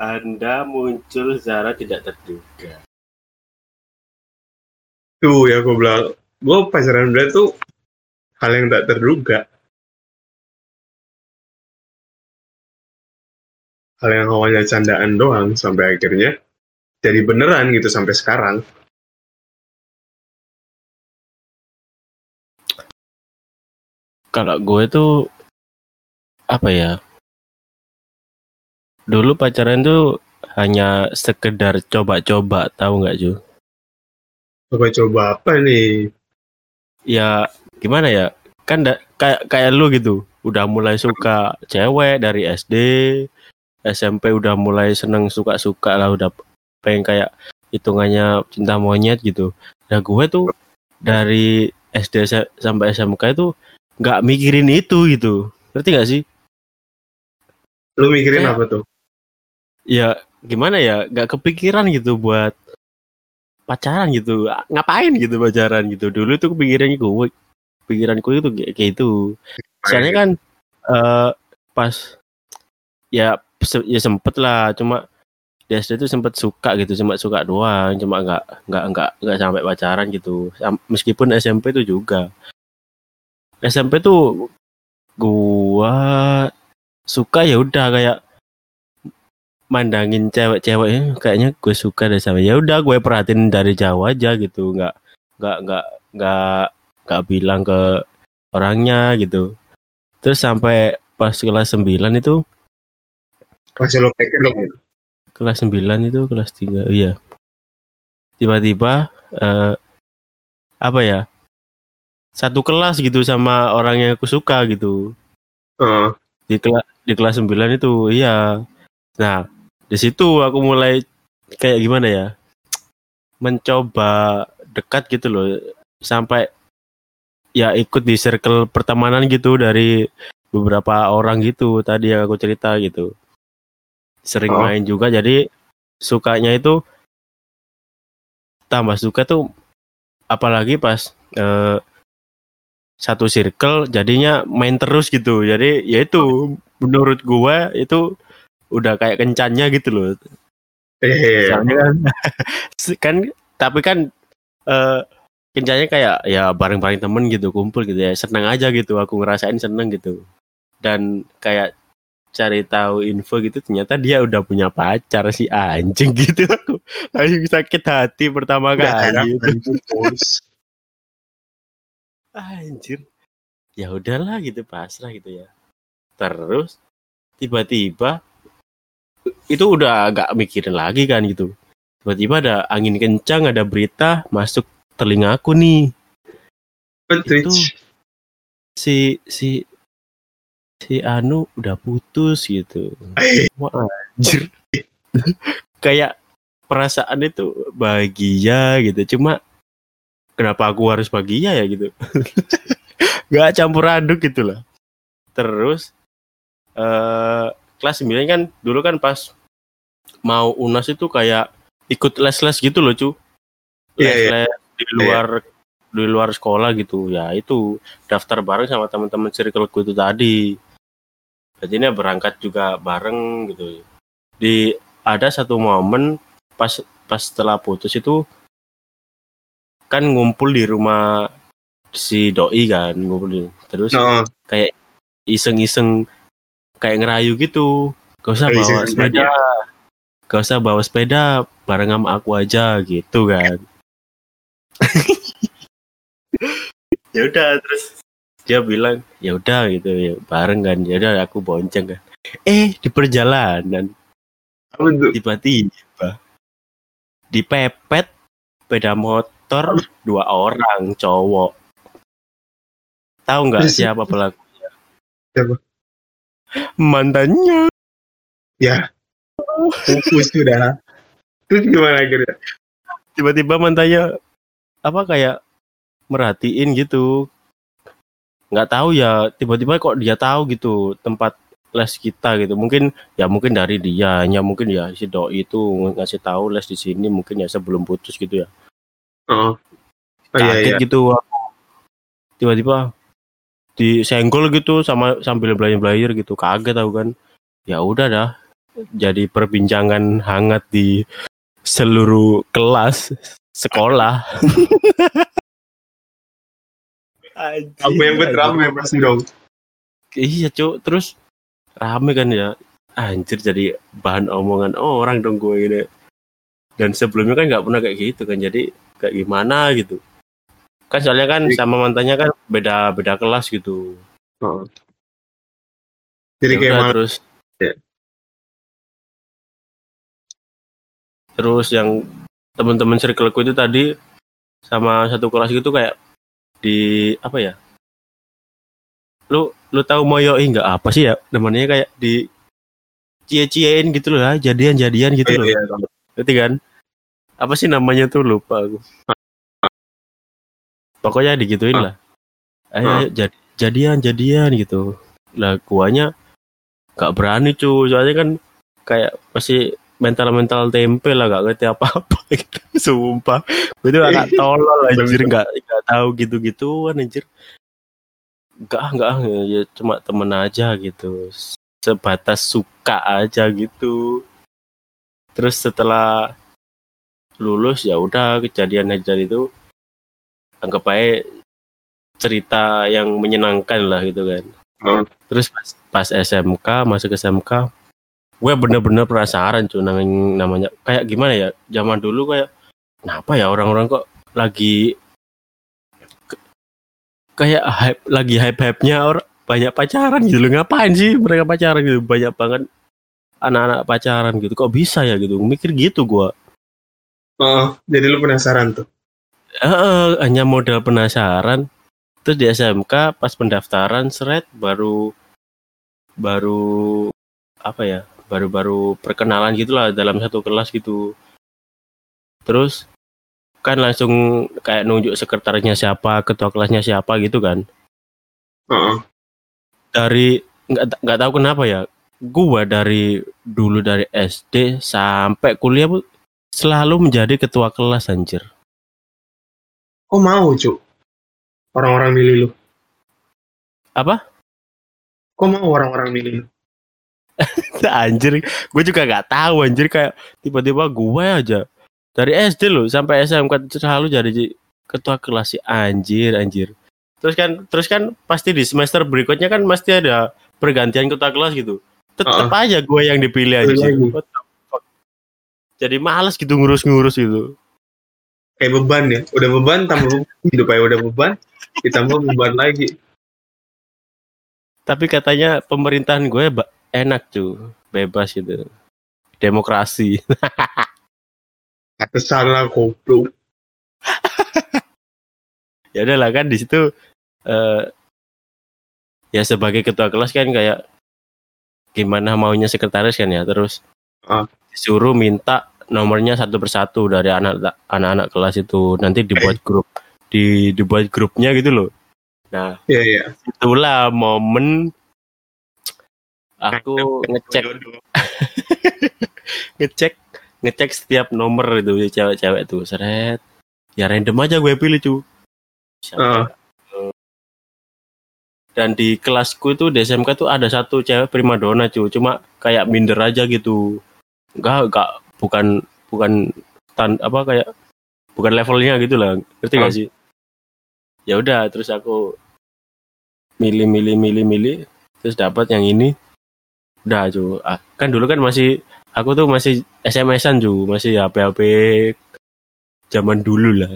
Anda muncul Zara tidak terduga. Tuh ya gue bilang, gue pacaran berat tuh hal yang tak terduga. Hal yang awalnya candaan doang sampai akhirnya jadi beneran gitu sampai sekarang. Kalau gue tuh apa ya? Dulu pacaran tuh hanya sekedar coba-coba, tahu nggak Ju? Coba-coba apa nih? Ya gimana ya? Kan da- kayak kayak lu gitu, udah mulai suka cewek dari SD, SMP udah mulai seneng suka-suka lah, udah pengen kayak hitungannya cinta monyet gitu. Nah gue tuh dari SD sa- sampai SMK itu nggak mikirin itu gitu, ngerti nggak sih? Lu mikirin Kayak- apa tuh? ya gimana ya nggak kepikiran gitu buat pacaran gitu ngapain gitu pacaran gitu dulu tuh kepikiran gue pikiranku itu kayak kayak itu soalnya kan eh pas ya ya sempet lah cuma di SD itu sempet suka gitu cuma suka doang cuma nggak nggak nggak nggak sampai pacaran gitu. Meskipun SMP itu juga. SMP tuh gua suka ya udah kayak mandangin cewek-cewek "Eh, kayaknya gue suka deh sama ya udah gue perhatiin dari jauh aja gitu. Nggak nggak nggak nggak nggak bilang ke orangnya gitu. Terus sampai pas kelas 9 itu Masih lo pikir lo kelas 9 itu kelas 3 iya. Tiba-tiba eh, apa ya satu kelas gitu sama orang yang aku suka gitu. Heeh. di kelas di kelas 9 itu iya. Nah di situ aku mulai kayak gimana ya mencoba dekat gitu loh sampai ya ikut di circle pertemanan gitu dari beberapa orang gitu tadi yang aku cerita gitu sering Oh. main juga jadi sukanya itu tambah suka tuh apalagi pas eh, satu circle jadinya main terus gitu. Jadi ya itu menurut gua itu udah kayak kencannya gitu loh. Eh, soalnya kan kan tapi kan eh kencannya kayak ya bareng-bareng temen gitu kumpul gitu ya seneng aja gitu aku ngerasain seneng gitu. Dan kayak cari tahu info gitu ternyata dia udah punya pacar si anjing gitu. Aku langsung sakit hati pertama kali gitu. anjir. Ya udahlah gitu pasrah gitu ya. Terus tiba-tiba itu udah agak mikirin lagi kan gitu. Tiba-tiba ada angin kencang ada berita masuk telingaku nih. Twitch. si si si Anu udah putus gitu. Eh, wah anjir. Kayak perasaan itu bahagia gitu. Cuma kenapa aku harus bahagia ya gitu? Nggak campur aduk gitu lah terus eh kelas 9 kan dulu kan pas mau unas itu kayak ikut les-les gitu loh cu. Iya, iya. les-les di luar di luar sekolah gitu. Ya itu daftar bareng sama teman-teman circleku itu tadi jadinya berangkat juga bareng gitu. Di ada satu momen pas pas setelah putus itu kan ngumpul di rumah si doi kan ngumpul di- terus no, iseng-iseng kayak ngerayu gitu. Gak usah Kayak bawa sepeda gak usah bawa sepeda bareng sama aku aja gitu kan. Ya udah terus dia bilang ya udah gitu ya bareng kan ya udah aku bonceng kan. Eh di perjalanan. Tiba-tiba dipepet sepeda motor dua orang cowok. Tahu nggak siapa pelakunya? Siapa? mantannya. Ya, fokus sudah. Terus gimana akhirnya? tiba-tiba mantannya apa kayak merhatiin gitu nggak tahu ya tiba-tiba kok dia tahu gitu tempat les kita gitu. Mungkin ya mungkin dari dia hanya mungkin ya si doi itu ngasih tahu les di sini mungkin ya sebelum putus gitu ya. Oh. Oh, kaget iya, iya. gitu tiba-tiba disenggol gitu sama sambil belajar-belajar gitu. Kaget aku kan. Ya udah dah jadi perbincangan hangat di seluruh kelas sekolah Aku yang Anjing, rame pasti dong. iya cuk. Terus rame kan ya? Anjir jadi bahan omongan orang dong gue ini. Dan sebelumnya kan nggak pernah kayak gitu kan jadi kayak gimana gitu. Kan soalnya kan Jadi- sama mantannya kan beda beda kelas gitu. Oh. Jadi Ya kayak udah, malah terus Ya. terus yang teman-teman circleku itu tadi sama satu kelas gitu kayak di apa ya? Lu lu tahu moyoi nggak apa sih ya? Namanya kayak di cie-ciein gitu loh ya jadian-jadian gitu loh. iya, ngerti kan? Apa sih namanya tuh? Lupa aku. Pokoknya digituin Ah. lah. Ayo, ayo, jadi jadian jadian gitu. Lah guanya gak berani cu. Soalnya kan kayak masih mental mental tempe lah gak ngerti apa apa gitu. Sumpah. Gue tuh agak tolol anjir. Nggak nggak tahu gitu gituan anjir. Enggak enggak ya cuma temen aja gitu. Sebatas suka aja gitu. Terus setelah lulus ya udah kejadian-kejadian itu anggap aja cerita yang menyenangkan lah gitu kan. Oh. terus pas, pas SMK masuk SMK gue bener-bener penasaran cuy namanya, namanya kayak gimana ya zaman dulu kayak kenapa ya orang-orang kok lagi kayak hype lagi hype-hype-nya orang banyak pacaran gitu. Loh ngapain sih mereka pacaran gitu? Banyak banget anak-anak pacaran gitu. Kok bisa ya gitu? Mikir gitu gua. Oh, jadi lu penasaran tuh. Eh, hanya modal penasaran. Terus di SMK pas pendaftaran seret baru baru apa ya baru-baru perkenalan gitulah dalam satu kelas gitu terus kan langsung kayak nunjuk sekretarisnya siapa ketua kelasnya siapa gitu kan Heeh. dari nggak nggak tahu kenapa ya gua dari dulu dari SD sampai kuliah bu selalu menjadi ketua kelas anjir Kok mau, Cuk? Orang-orang milih lu. apa Kok mau orang-orang milih lu? anjir gue juga nggak tahu anjir kayak tiba-tiba gue aja dari SD loh sampai SMK selalu jadi ketua kelas sih anjir anjir terus kan terus kan pasti di semester berikutnya kan pasti ada pergantian ketua kelas gitu tetap aja gue yang dipilih. What the fuck. jadi males gitu ngurus-ngurus gitu Kayak beban ya. Udah beban tambah beban. Hidup aja udah beban. Ditambah beban lagi. tapi katanya pemerintahan gue enak tuh bebas gitu demokrasi Kata salah goblok. ya udahlah kan di situ eh ya sebagai ketua kelas kan kayak gimana maunya sekretaris kan ya terus Ah. disuruh minta nomornya satu persatu dari anak anak-anak kelas itu nanti dibuat grup di dibuat grupnya gitu loh nah Iya, iya. itulah momen aku ngecek. ngecek ngecek setiap nomor itu cewek-cewek tuh. Seret. Ya random aja gue pilih cu. Siapa? dan di kelasku itu di SMK tuh ada satu cewek primadona cu. Cuma kayak minder aja gitu. Enggak enggak. Bukan bukan tan apa kayak bukan levelnya gitu lah. Ngerti gak Oh. sih? Ya udah terus aku milih milih milih milih. Terus dapat yang ini udah cu Ah, kan dulu kan masih aku tuh masih SMS-an cu masih HP HP zaman dulu lah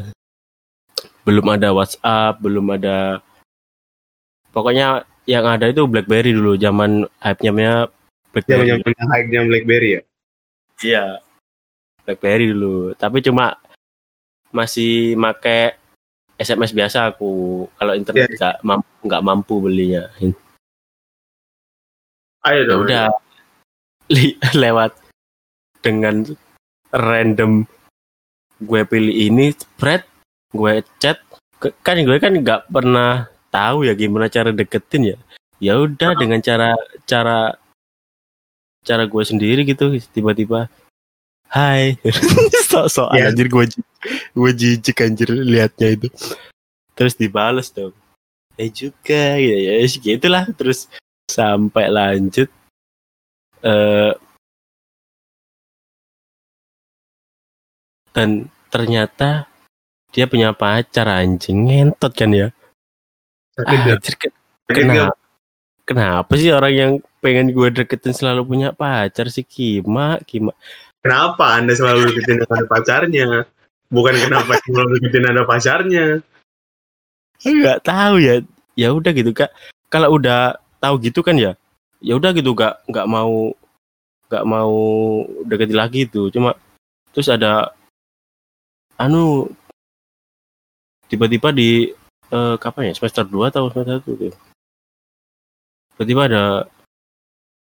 belum ada WhatsApp belum ada pokoknya yang ada itu BlackBerry dulu zaman hype-nya BlackBerry Zaman-zaman hype-nya BlackBerry ya. Iya. BlackBerry dulu. Tapi cuma masih make SMS biasa aku. Kalau internet Iya. nggak mampu nggak mampu belinya. Ayo Ya dong. udah. Li- lewat. Dengan random gue pilih ini spread gue chat. Kan gue kan nggak pernah tahu ya gimana cara deketin ya. Ya udah dengan cara cara cara gue sendiri gitu tiba-tiba hai. Sok-sok Ya. anjir gue gue jijik anjir liatnya itu. Terus dibales dong. Eh juga ya. Ya ya, gitulah terus sampai lanjut eh dan ternyata dia punya pacar anjing ngentot kan ya Sakit ya. Anjir, kenapa kenapa sih orang yang pengen gue deketin selalu punya pacar sih Kima Kima Kenapa Anda selalu deketin ada pacarnya? Bukan kenapa selalu deketin ada pacarnya. nggak tahu ya ya udah gitu kak kalau udah tahu gitu kan ya ya udah gitu gak nggak mau nggak mau deketin lagi itu. Cuma terus ada anu tiba-tiba di eh, kapan ya semester 2 atau semester 1 tuh tiba-tiba ada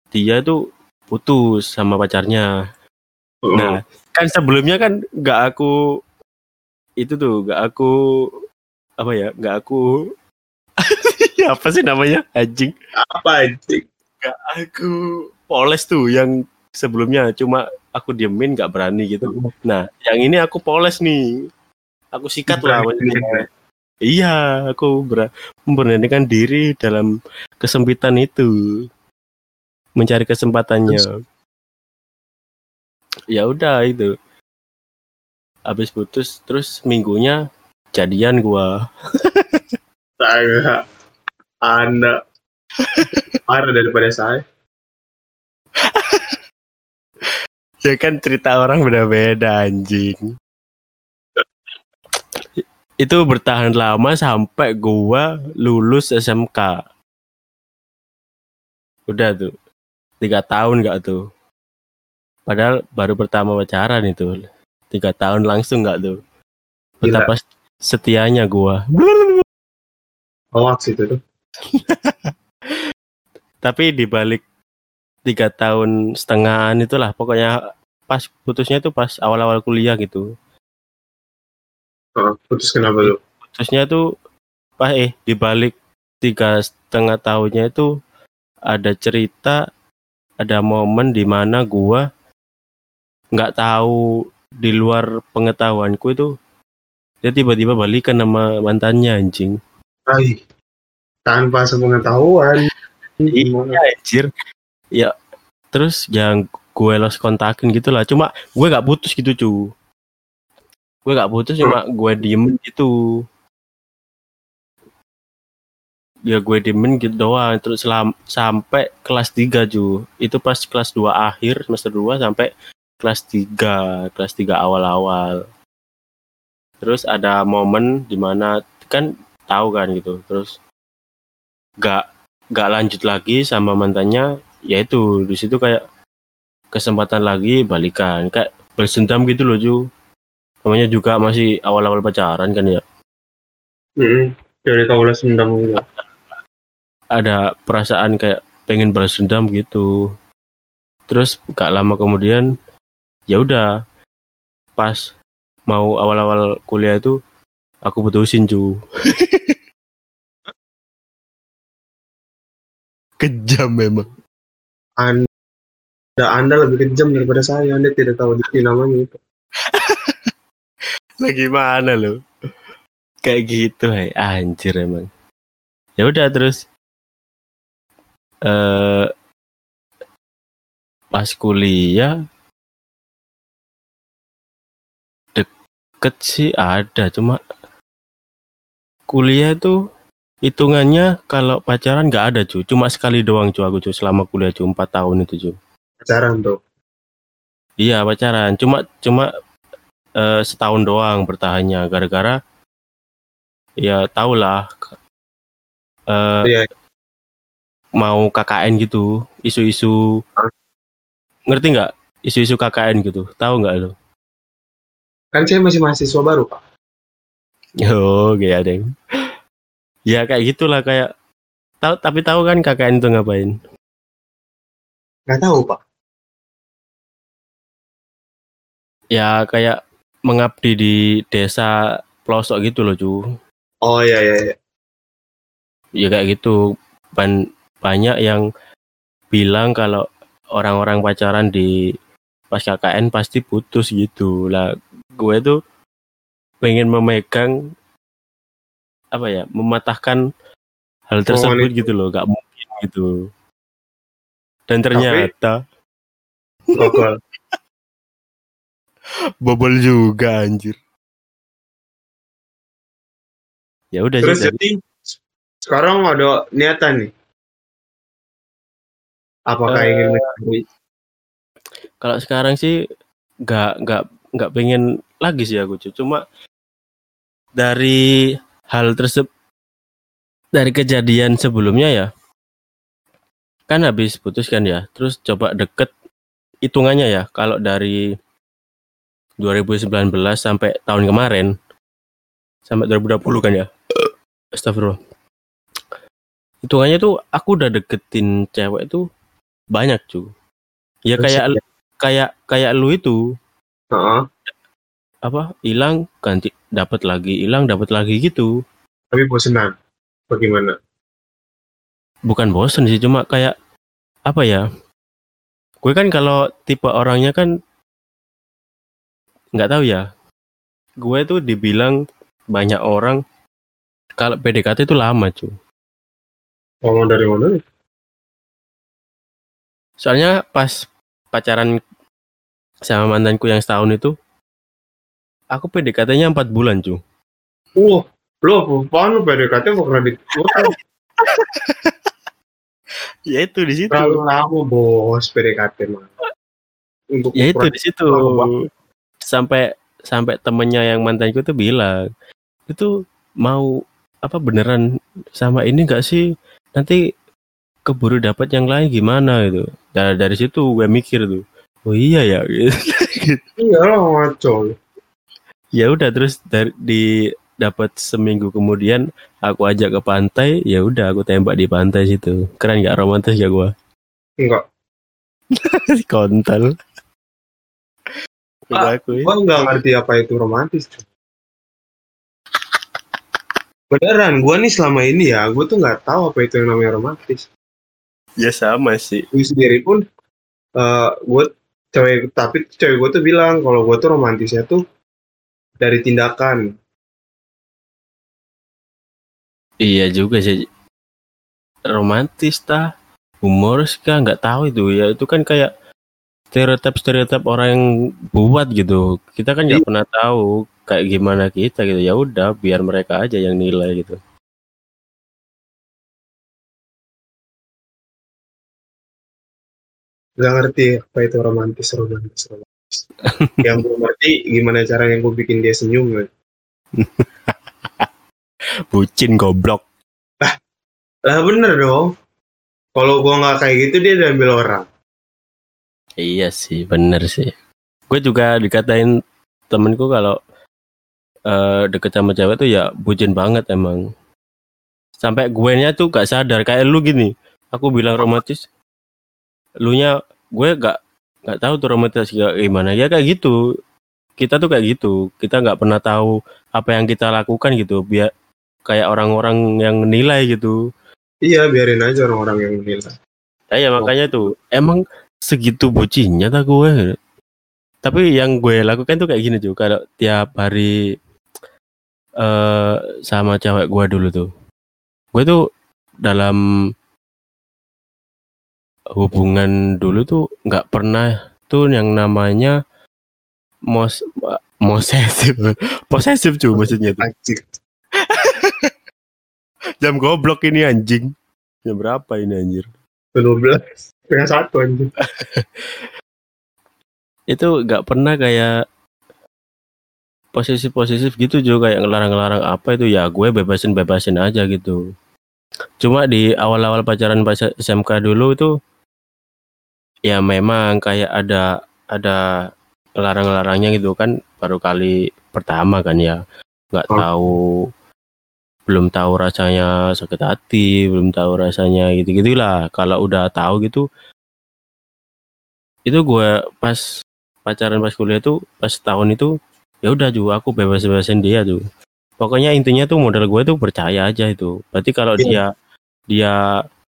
dia tuh putus sama pacarnya. Nah, kan sebelumnya kan nggak aku itu tuh nggak aku apa ya nggak aku apa sih namanya? Anjing. Apa anjing? nggak aku poles tuh yang sebelumnya cuma aku diemin nggak berani gitu. Nah yang ini aku poles nih. Aku sikat lah maksudnya. iya aku ber memberanikan diri dalam kesempitan itu. Mencari kesempatannya. Ya udah itu. Habis putus terus minggunya jadian gua. Saya Anda. Parah daripada saya. ya kan cerita orang beda-beda anjing. Itu bertahan lama sampai gua lulus SMK udah tuh. Tiga tahun nggak tuh. Padahal baru pertama pacaran itu. Tiga tahun langsung nggak tuh. Betapa setianya gua. Hoax itu tuh. tapi di balik tiga tahun setengahan itulah pokoknya pas putusnya tuh pas awal-awal kuliah gitu. Oh, putus kenapa lu? putusnya tuh pas eh di balik tiga setengah tahunnya itu ada cerita ada momen di mana gua nggak tahu di luar pengetahuanku itu dia tiba-tiba balikan sama mantannya anjing tanpa sepengetahuan. Iya anjir. Ya terus yang gue lost kontakin gitu lah. Cuma gue gak putus gitu cu. Gue gak putus cuma gue diem gitu. Ya gue diemin gitu doang. Terus selam, sampai kelas 3 cu. Itu pas kelas 2 akhir semester 2 sampai kelas 3. Kelas 3 awal-awal. Terus ada momen di mana kan tahu kan gitu. Terus gak gak lanjut lagi sama mantannya yaitu di situ kayak kesempatan lagi balikan kayak bersendam gitu loh Ju namanya juga masih awal-awal pacaran kan ya Mm-mm. Dari tahu lah sendam gitu. ada perasaan kayak pengen balas dendam gitu terus gak lama kemudian ya udah pas mau awal-awal kuliah itu aku putusin cu kejam memang Anda, Anda lebih kejam daripada saya. Anda tidak tahu diksi namanya itu. lagi mana lo kayak gitu hai anjir emang ya udah terus eh pas kuliah deket sih ada cuma kuliah tuh hitungannya kalau pacaran nggak ada cu cuma sekali doang cu aku cu selama kuliah cu empat tahun itu cu Pacaran tuh. Iya pacaran, cuma cuma eh, setahun doang bertahannya gara-gara ya tau lah eh, Iya. mau KKN gitu, isu-isu ngerti nggak? Isu-isu KKN gitu, tahu nggak lo? Kan saya masih mahasiswa baru, Pak. Oh, kayak deng. Ya kayak gitulah kayak tahu tapi tahu kan KKN itu ngapain? Nggak tahu, Pak. Ya kayak mengabdi di desa pelosok gitu loh, cu. Oh iya iya. iya. ya kayak gitu Ban- banyak yang bilang kalau orang-orang pacaran di pas KKN pasti putus gitu lah gue tuh pengen memegang apa ya mematahkan hal tersebut gitu loh gak mungkin gitu dan ternyata Gokol. bobol juga anjir ya udah Terus sih jadi sekarang ada niatan nih. Apakah Eh, ingin mencari? kalau sekarang sih nggak nggak nggak pengen lagi sih aku cuma dari hal tersebut dari kejadian sebelumnya ya. Kan habis putus kan ya. Terus coba deket hitungannya ya. Kalau dari 2019 sampai tahun kemarin sampai 2020 kan ya. Astagfirullah. Hitungannya tuh aku udah deketin cewek tuh banyak cuy ya kayak kayak kayak lu itu. Heeh. Apa hilang ganti dapat lagi hilang dapat lagi gitu tapi bosenan. Bagaimana? bukan bosen sih cuma kayak apa ya gue kan kalau tipe orangnya kan nggak tahu ya gue tuh dibilang banyak orang kalau PDKT itu lama cuy Ngomong dari mana? nih? soalnya pas pacaran sama mantanku yang setahun itu aku PDKT-nya empat bulan cuy Wah, lo apaan lu PDKT mau kan ya itu di situ. Terlalu lama bos PDKT mah. Untuk ya itu di situ. sampai sampai temennya yang mantanku tuh bilang itu mau apa beneran sama ini enggak sih? Nanti keburu dapat yang lain gimana? Gitu. Dari dari situ gue mikir tuh oh iya ya Iya lah ngaco. Ya udah terus dari di dapat seminggu kemudian aku ajak ke pantai ya udah aku tembak di pantai situ keren gak romantis ya gue Enggak. kontol Ah, aku ya. Gua nggak ngerti apa itu romantis. Beneran, gua nih selama ini ya, gua tuh nggak tahu apa itu yang namanya romantis. ya sama sih Gue sendiri pun, eh gue cewek, tapi cewek gue tuh bilang kalau gue tuh romantisnya tuh dari tindakan. Iya juga sih. Romantis tah, humoris kah nggak tahu itu ya itu kan kayak stereotip stereotip orang yang buat gitu. Kita kan nggak pernah tahu kayak gimana kita gitu. Ya udah biar mereka aja yang nilai gitu. Gak ngerti apa itu romantis, romantis, romantis. Yang gue ngerti gimana caranya gue bikin dia senyum. kan. Bucin goblok. Lah bener dong. Kalau gue nggak kayak gitu dia diambil orang. Iya sih, bener sih. Gue juga dikatain temenku kalau eh deket sama cewek tuh ya bucin banget emang. Sampai gue nya tuh gak sadar kayak lu gini. Aku bilang romantis, lu nya gue gak gak tahu kayak gimana ya kayak gitu. Kita tuh kayak gitu. Kita nggak pernah tahu apa yang kita lakukan gitu. Biar kayak orang-orang yang nilai gitu. Iya, biarin aja orang-orang yang menilai. Ya, ya makanya tuh emang segitu bucinnya tak gue. Tapi yang gue lakukan tuh kayak gini tuh kalau tiap hari eh sama cewek gue dulu tuh. Gue tuh dalam hubungan dulu tuh nggak pernah tuh yang namanya mos posesif posesif cuy maksudnya tuh Anjir. jam goblok ini anjing jam berapa ini anjir 12. Setengah satu anjir. itu nggak pernah kayak posesif-posesif gitu juga kayak ngelarang-ngelarang apa itu ya gue bebasin-bebasin aja gitu. Cuma di awal-awal pacaran pas SMK dulu itu ya memang kayak ada ada ngelarang-ngelarangnya gitu kan baru kali pertama kan ya nggak Oh. tahu belum tahu rasanya sakit hati belum tahu rasanya gitu gitulah kalau udah tahu gitu itu gue pas pacaran pas kuliah tuh pas tahun itu ya udah juga aku bebas-bebasin dia tuh pokoknya intinya tuh modal gue tuh percaya aja itu berarti kalau Iya. dia dia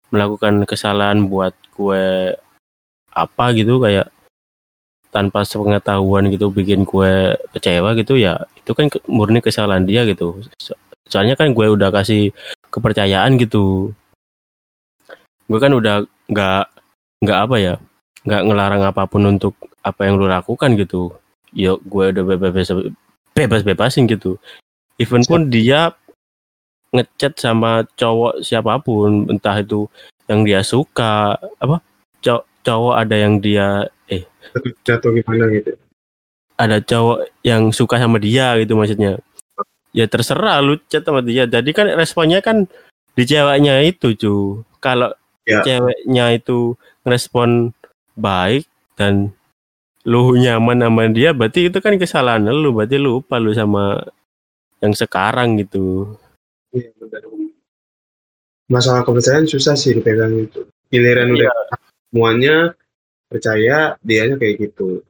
melakukan kesalahan buat gue apa gitu kayak tanpa sepengetahuan gitu bikin gue kecewa gitu ya itu kan murni kesalahan dia gitu. Soalnya kan gue udah kasih kepercayaan gitu. Gue kan udah nggak nggak apa ya nggak ngelarang apa pun untuk apa yang lu lakukan gitu. Ya gue udah bebas bebas bebasin gitu. Even pun dia ngechat sama cowok siapa pun entah itu yang dia suka apa cowok ada yang dia eh jatuh gimana gitu? ada cowok yang suka sama dia gitu maksudnya. Ya terserah lu chat sama dia. Jadi kan responnya kan di ceweknya itu cu. Kalau ya. ceweknya itu ngerespon baik dan lu nyaman sama dia berarti itu kan kesalahan lu. Berarti lupa lu sama yang sekarang gitu. Iya, masalah kepercayaan susah sih dipegang itu. Giliran iya. udah semuanya percaya dianya kayak gitu.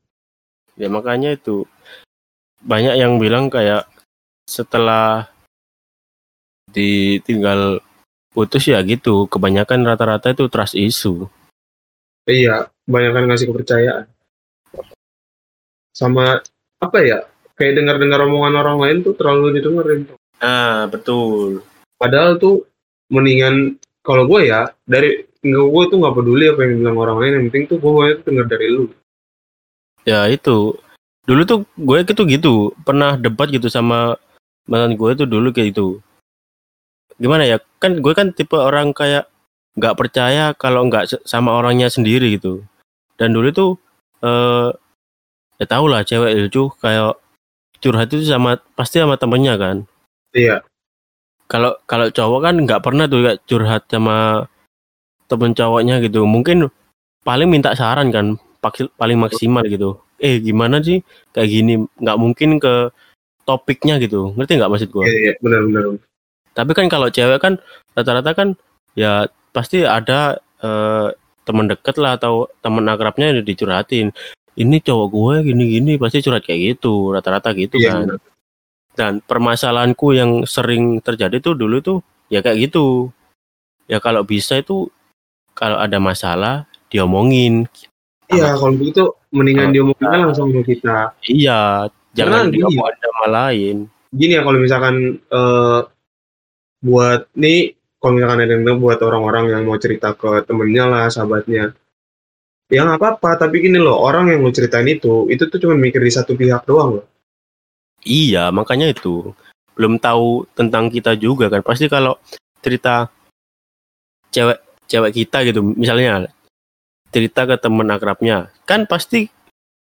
Ya makanya itu. Banyak yang bilang kayak setelah ditinggal putus ya gitu kebanyakan rata-rata itu trust issue. Iya banyak kan ngasih kepercayaan. Sama apa ya kayak dengar-dengar omongan orang lain tuh terlalu didengerin. Ah betul. Padahal tuh mendingan kalau gue ya dari gue tuh nggak peduli apa yang bilang orang lain yang penting tuh gue mau denger dari lu. Ya itu. Dulu tuh gue itu gitu. Pernah debat gitu sama mantan gue tuh dulu kayak itu gimana ya? Kan gue kan tipe orang kayak nggak percaya kalau nggak sama orangnya sendiri gitu. Dan dulu tuh eh ya tau lah cewek itu kayak curhat itu sama pasti sama temennya kan. Iya. Kalau kalau cowok kan nggak pernah tuh kayak curhat sama temen cowoknya gitu. Mungkin paling minta saran kan paling maksimal gitu. Eh gimana sih kayak gini? Nggak mungkin ke topiknya gitu. Ngerti nggak maksud gue iya, iya benar benar. Tapi kan kalau cewek kan rata-rata kan ya pasti ada eh, teman deket lah atau teman akrabnya yang dicurhatin. Ini cowok gue gini-gini pasti curhat kayak gitu rata-rata gitu iya, kan. bener. dan permasalahanku yang sering terjadi tuh dulu tuh ya kayak gitu. Ya kalau bisa itu kalau ada masalah diomongin. Iya, kalau begitu mendingan diomongin kan langsung ke kita. Iya, jangan diomongin sama lain. Gini ya kalau misalkan uh, buat nih kalau misalkan ada yang buat orang-orang yang mau cerita ke temennya lah, sahabatnya. Ya nggak apa-apa, tapi gini loh, orang yang mau ceritain itu, itu tuh cuma mikir di satu pihak doang loh. Iya, makanya itu. Belum tahu tentang kita juga kan. Pasti kalau cerita cewek cewek kita gitu misalnya. Cerita ke temen akrabnya. Kan pasti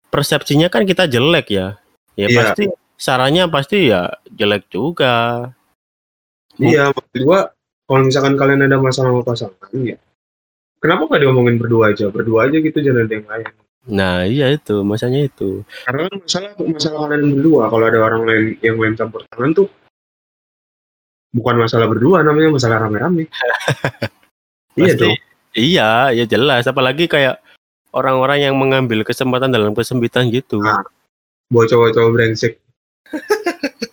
persepsinya kan kita jelek ya. Ya iya. pasti sarannya pasti ya jelek juga. Iya maksud gua kalau misalkan kalian ada masalah sama pasangan ya kenapa gak diomongin berdua aja? Berdua aja gitu jangan ada yang lain. Nah iya itu masanya itu. Karena kan masalah masalah kalian berdua. Kalau ada orang lain yang main campur tangan tuh bukan masalah berdua namanya masalah rame-rame Iya dong. Iya, ya jelas. Apalagi kayak orang-orang yang mengambil kesempatan dalam kesempitan gitu. Nah, cowok-cowok brengsek.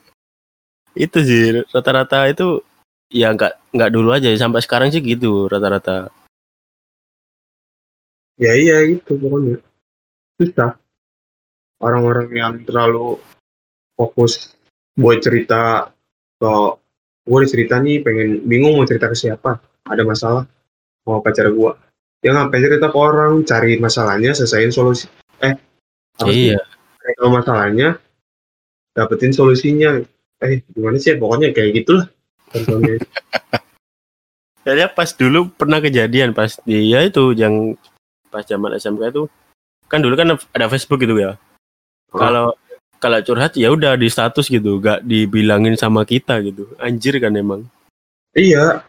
itu sih rata-rata itu ya nggak nggak dulu aja sampai sekarang sih gitu rata-rata. Ya iya itu pokoknya susah. Orang-orang yang terlalu fokus buat cerita ke gue cerita nih pengen bingung mau cerita ke siapa ada masalah mau pacar gua. Ya ngapain cerita ke orang cari masalahnya selesaiin solusi. Eh iya. Kalau masalahnya dapetin solusinya. Eh gimana sih? Pokoknya kayak gitulah. Jadi pas dulu pernah kejadian pas dia itu yang pas zaman SMK itu. Kan dulu kan ada Facebook gitu ya. Oh. Kalau kalau curhat ya udah di status gitu, gak dibilangin sama kita gitu. Anjir kan emang. Iya,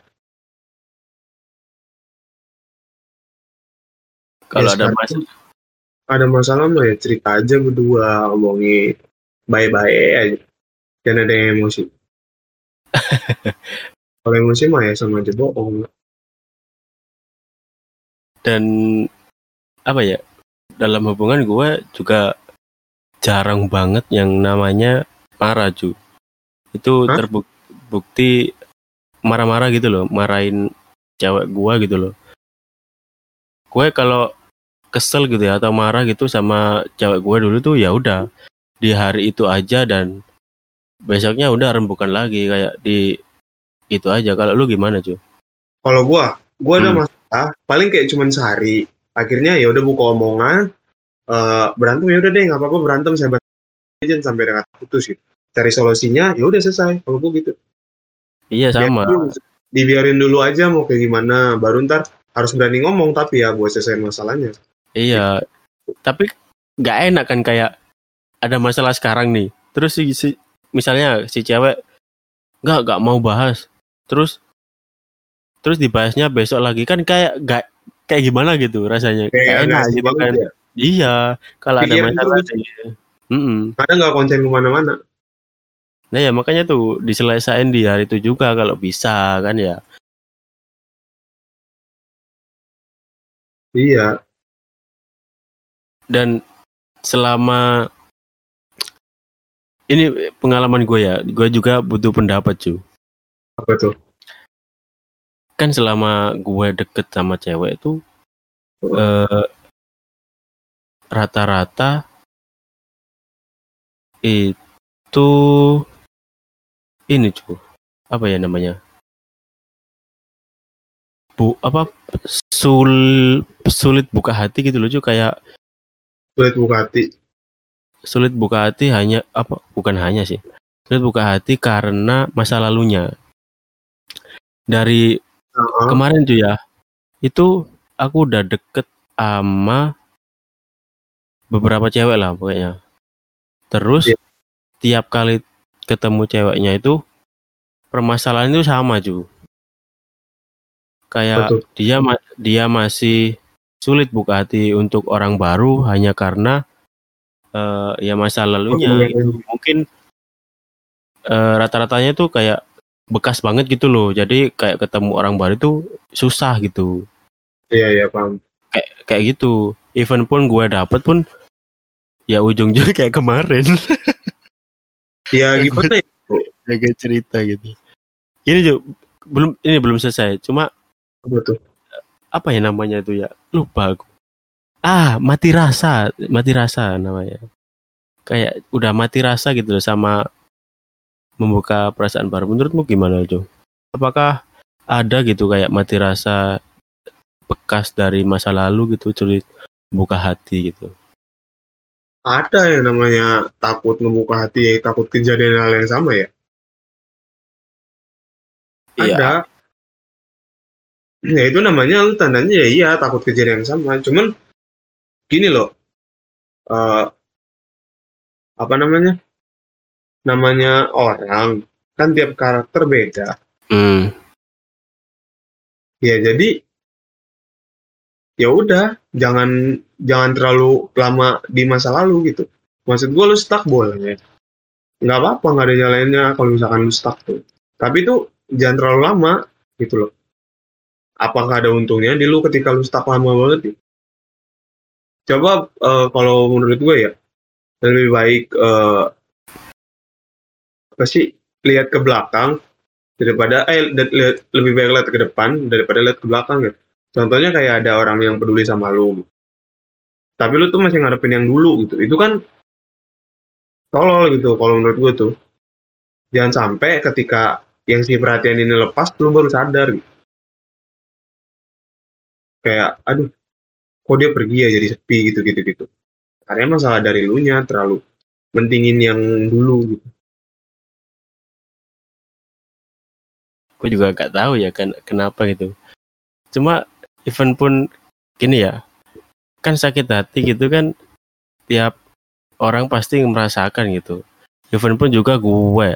Kalau ya, ada masalah ada masalah mah ya cerita aja berdua omongin baik-baik aja. Jangan ada yang emosi. Kalau emosi mah ya sama aja bohong. Dan apa ya dalam hubungan gue juga jarang banget yang namanya marah cu itu Hah? terbukti marah-marah gitu loh marahin cewek gue gitu loh. Gue kalau kesel gitu ya atau marah gitu sama cewek gue dulu tuh ya udah di hari itu aja dan besoknya udah rembukan lagi kayak di itu aja kalau lu gimana cuy Kalau gua, gua ada Hmm. masalah paling kayak cuman sehari. Akhirnya ya udah buka omongan eh berantem ya udah deh nggak apa-apa berantem saya aja sampai dengan putus gitu. Cari solusinya ya udah selesai. Kalau gua gitu. iya sama dibiarin dulu aja mau kayak gimana. Baru ntar harus berani ngomong tapi ya buat selesai masalahnya. Iya tapi nggak enak kan kayak ada masalah sekarang nih terus si, si misalnya si cewek nggak nggak mau bahas terus terus dibahasnya besok lagi kan kayak nggak kayak gimana gitu rasanya Kayak enak gitu kan ya. iya kalau ada Pikiran masalah terus. iya. Mm-mm. Karena nggak konsen ke mana-mana. Nah ya makanya tuh diselesain di hari itu juga kalau bisa kan ya. Iya. Dan selama ini pengalaman gue ya, gue juga butuh pendapat cu. Apa tuh? Kan selama gue deket sama cewek itu eh, rata-rata itu ini cu, apa ya namanya? Bu apa sul sulit buka hati gitu loh cu kayak Sulit buka hati. sulit buka hati hanya apa bukan hanya sih sulit buka hati karena masa lalunya dari Heeh. kemarin tuh ya itu aku udah deket sama beberapa cewek lah pokoknya terus Iya. tiap kali ketemu ceweknya itu permasalahan itu sama cu kayak Betul. dia dia masih sulit buka hati untuk orang baru hanya karena eh, ya masa lalunya gitu. mungkin eh, rata-ratanya tuh kayak bekas banget gitu loh jadi kayak ketemu orang baru itu susah gitu Iya iya paham. kayak kayak gitu even pun gue dapet pun ya ujungnya kayak kemarin Ya gimana ya? jaga cerita gitu ini juga belum ini belum selesai cuma tuh? Apa ya namanya itu ya lupa aku ah mati rasa mati rasa namanya kayak udah mati rasa gitu loh sama membuka perasaan baru menurutmu gimana Jo? apakah ada gitu kayak mati rasa bekas dari masa lalu gitu sulit buka hati gitu Ada yang namanya takut ngebuka hati, ya, takut kejadian hal yang sama ya? Iya. Ada. Ya itu namanya lu tandanya ya iya takut kejadian yang sama. Cuman gini loh. eh apa namanya? Namanya orang kan tiap karakter beda. Hmm, Ya jadi ya udah jangan jangan terlalu lama di masa lalu gitu. Maksud gue lu stuck boleh. Nggak apa-apa nggak ada nyalainnya kalau misalkan lu stuck tuh. Tapi itu jangan terlalu lama gitu loh. Apakah ada untungnya di lu ketika lu stuck lama banget gitu? Coba eh, kalau menurut gue ya lebih baik eh, apa sih lihat ke belakang daripada eh lihat- lebih baik lihat ke depan daripada lihat ke belakang gitu. Contohnya kayak ada orang yang peduli sama lu. Tapi lu tuh masih ngadepin yang dulu gitu. Itu kan tolol gitu kalau menurut gue tuh. Jangan sampai ketika yang si perhatian ini lepas lu baru sadar gitu. Kayak aduh kok dia pergi ya jadi sepi gitu gitu gitu. Karena masalah dari lu nya terlalu mentingin yang dulu gitu. gue juga gak tahu ya kan kenapa gitu cuma even pun gini ya kan sakit hati gitu kan tiap orang pasti merasakan gitu even pun juga gue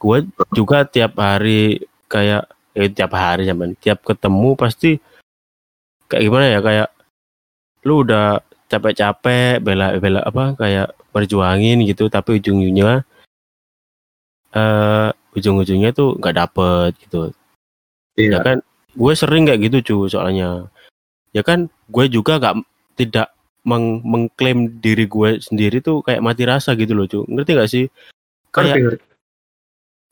gue juga tiap hari kayak eh tiap hari zaman tiap ketemu pasti kayak gimana ya kayak lu udah capek-capek bela bela apa kayak berjuangin gitu tapi ujung-ujungnya eh ujung-ujungnya tuh nggak dapet gitu ya Iya. kan gue sering kayak gitu cu soalnya ya kan gue juga gak tidak meng- mengklaim diri gue sendiri tuh kayak mati rasa gitu loh cu ngerti gak sih kayak ngerti.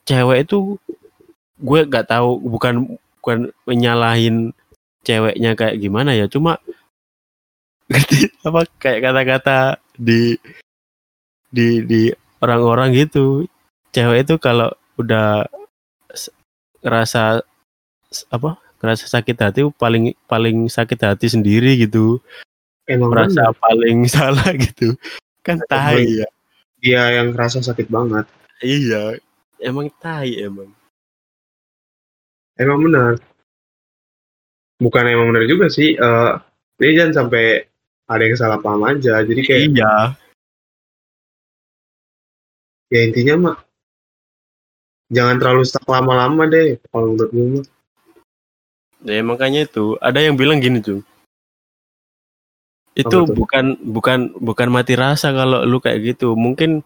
cewek itu gue gak tahu bukan bukan menyalahin ceweknya kayak gimana ya cuma ngerti apa kayak kata-kata di di di orang-orang gitu. Cewek itu kalau udah ngerasa apa ngerasa sakit hati paling paling sakit hati sendiri gitu. Emang merasa bener. paling salah gitu. Kan tai. ya dia yang kerasa sakit banget. Iya emang tai emang. Emang benar bukan emang benar juga sih eh ini jangan sampai ada yang salah paham aja jadi kayak iya. Ya intinya mah jangan terlalu stuck lama-lama deh kalau menurut gue ya makanya itu ada yang bilang gini tuh itu Apa tuh? bukan bukan bukan mati rasa kalau lu kayak gitu. Mungkin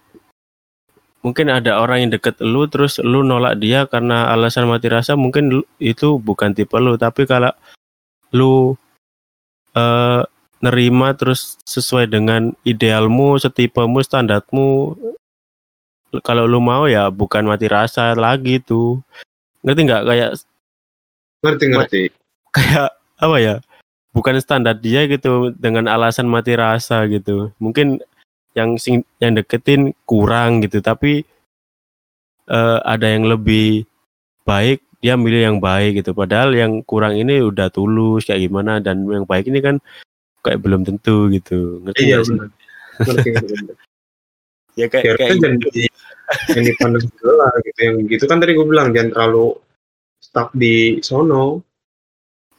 mungkin ada orang yang deket lu terus lu nolak dia karena alasan mati rasa mungkin lu- itu bukan tipe lu. Tapi kalau lu eh nerima terus sesuai dengan idealmu setipemu standarmu. Kalau lu mau ya bukan mati rasa lagi tuh ngerti nggak? Kayak ngerti ngerti. kayak apa ya? Bukan standar dia gitu dengan alasan mati rasa gitu. Mungkin yang sing yang deketin kurang gitu tapi eh, ada yang lebih baik dia milih yang baik gitu padahal yang kurang ini udah tulus kayak gimana dan yang baik ini kan kayak belum tentu gitu ngerti iya benar ngerti ngerti. ya kayak ya kayak kan gitu. di yang dipandang sebelah gitu yang gitu kan tadi gue bilang jangan terlalu stuck di sono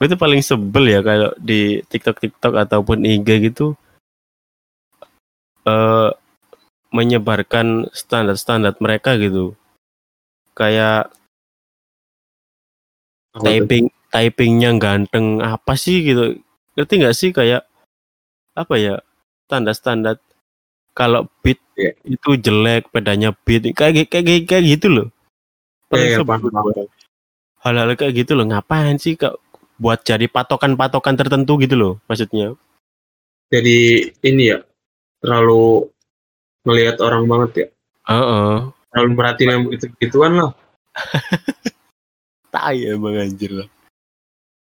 Gue tuh paling sebel ya kalau di TikTok TikTok ataupun IG gitu eh menyebarkan standar-standar mereka gitu. Kayak Apa tuh? typing typingnya ganteng apa sih gitu. Ngerti nggak sih kayak apa ya standar-standar kalau beat Iya. itu jelek pedanya beat kayak kayak kayak gitu loh. Paling Iya, iya. Hal-hal kayak gitu loh ngapain sih kak buat jadi patokan-patokan tertentu gitu loh maksudnya. jadi ini ya terlalu ngelihat orang banget ya Heeh. terlalu merhatiin yang begitu gituan lah Tai emang anjir lah.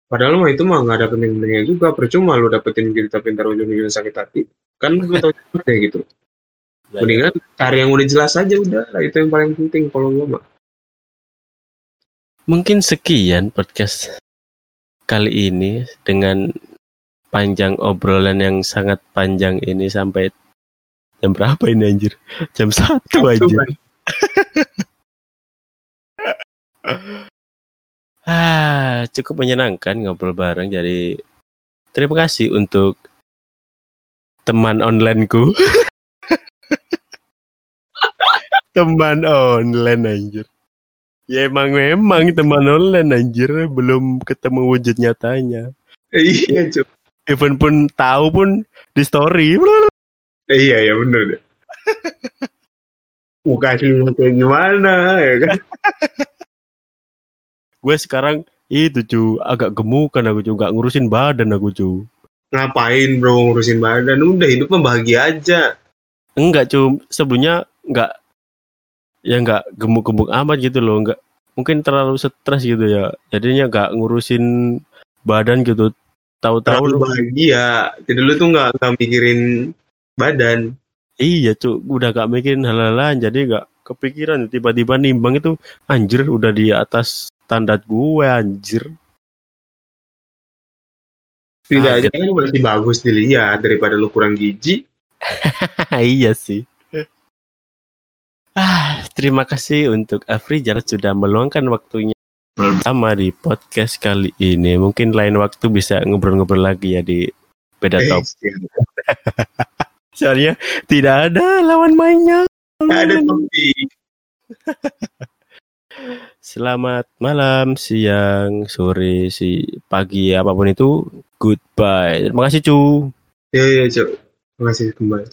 padahal mah itu mah nggak ada penting-pentingnya juga percuma lu dapetin kita pintar ujung-ujungnya sakit hati kan gue tau deh gitu mendingan cari yang udah jelas aja udah itu yang paling penting kalau gue mah Mungkin sekian podcast kali ini dengan panjang obrolan yang sangat panjang ini sampai jam berapa ini anjir? Jam satu aja. Ah, cukup menyenangkan ngobrol bareng. Jadi terima kasih untuk teman onlineku. teman online anjir. Ya emang memang teman online anjir belum ketemu wujud nyatanya. iya cuy Even pun tahu pun di story. iya ya bener deh muka aslinya kayak gimana ya kan Gue sekarang itu cu agak gemukan aku cu nggak ngurusin badan aku cu. ngapain bro ngurusin badan? Udah hidup bahagia aja. Enggak cu sebelumnya nggak ya nggak gemuk-gemuk amat gitu loh. Nggak mungkin terlalu stres gitu ya. Jadinya nggak ngurusin badan gitu. Tahu-tahu lu- bahagia. Jadi lu tuh nggak nggak mikirin badan. Iya cu udah gak mikirin hal-hal lain. Jadi nggak kepikiran. Tiba-tiba nimbang itu anjir udah di atas standar gue anjir. Tidak Kaget. aja kan masih bagus dilihat daripada lu kurang gizi iya sih. Ah terima kasih untuk Afrizal sudah meluangkan waktunya bersama di podcast kali ini. Mungkin lain waktu bisa ngobrol-ngobrol lagi ya di beda Eh, top soalnya tidak ada lawan mainnya. Nggak ada topik Selamat malam, siang, sore, si pagi apa pun itu. Goodbye. Terima kasih, cu. ya ya cok makasih kembali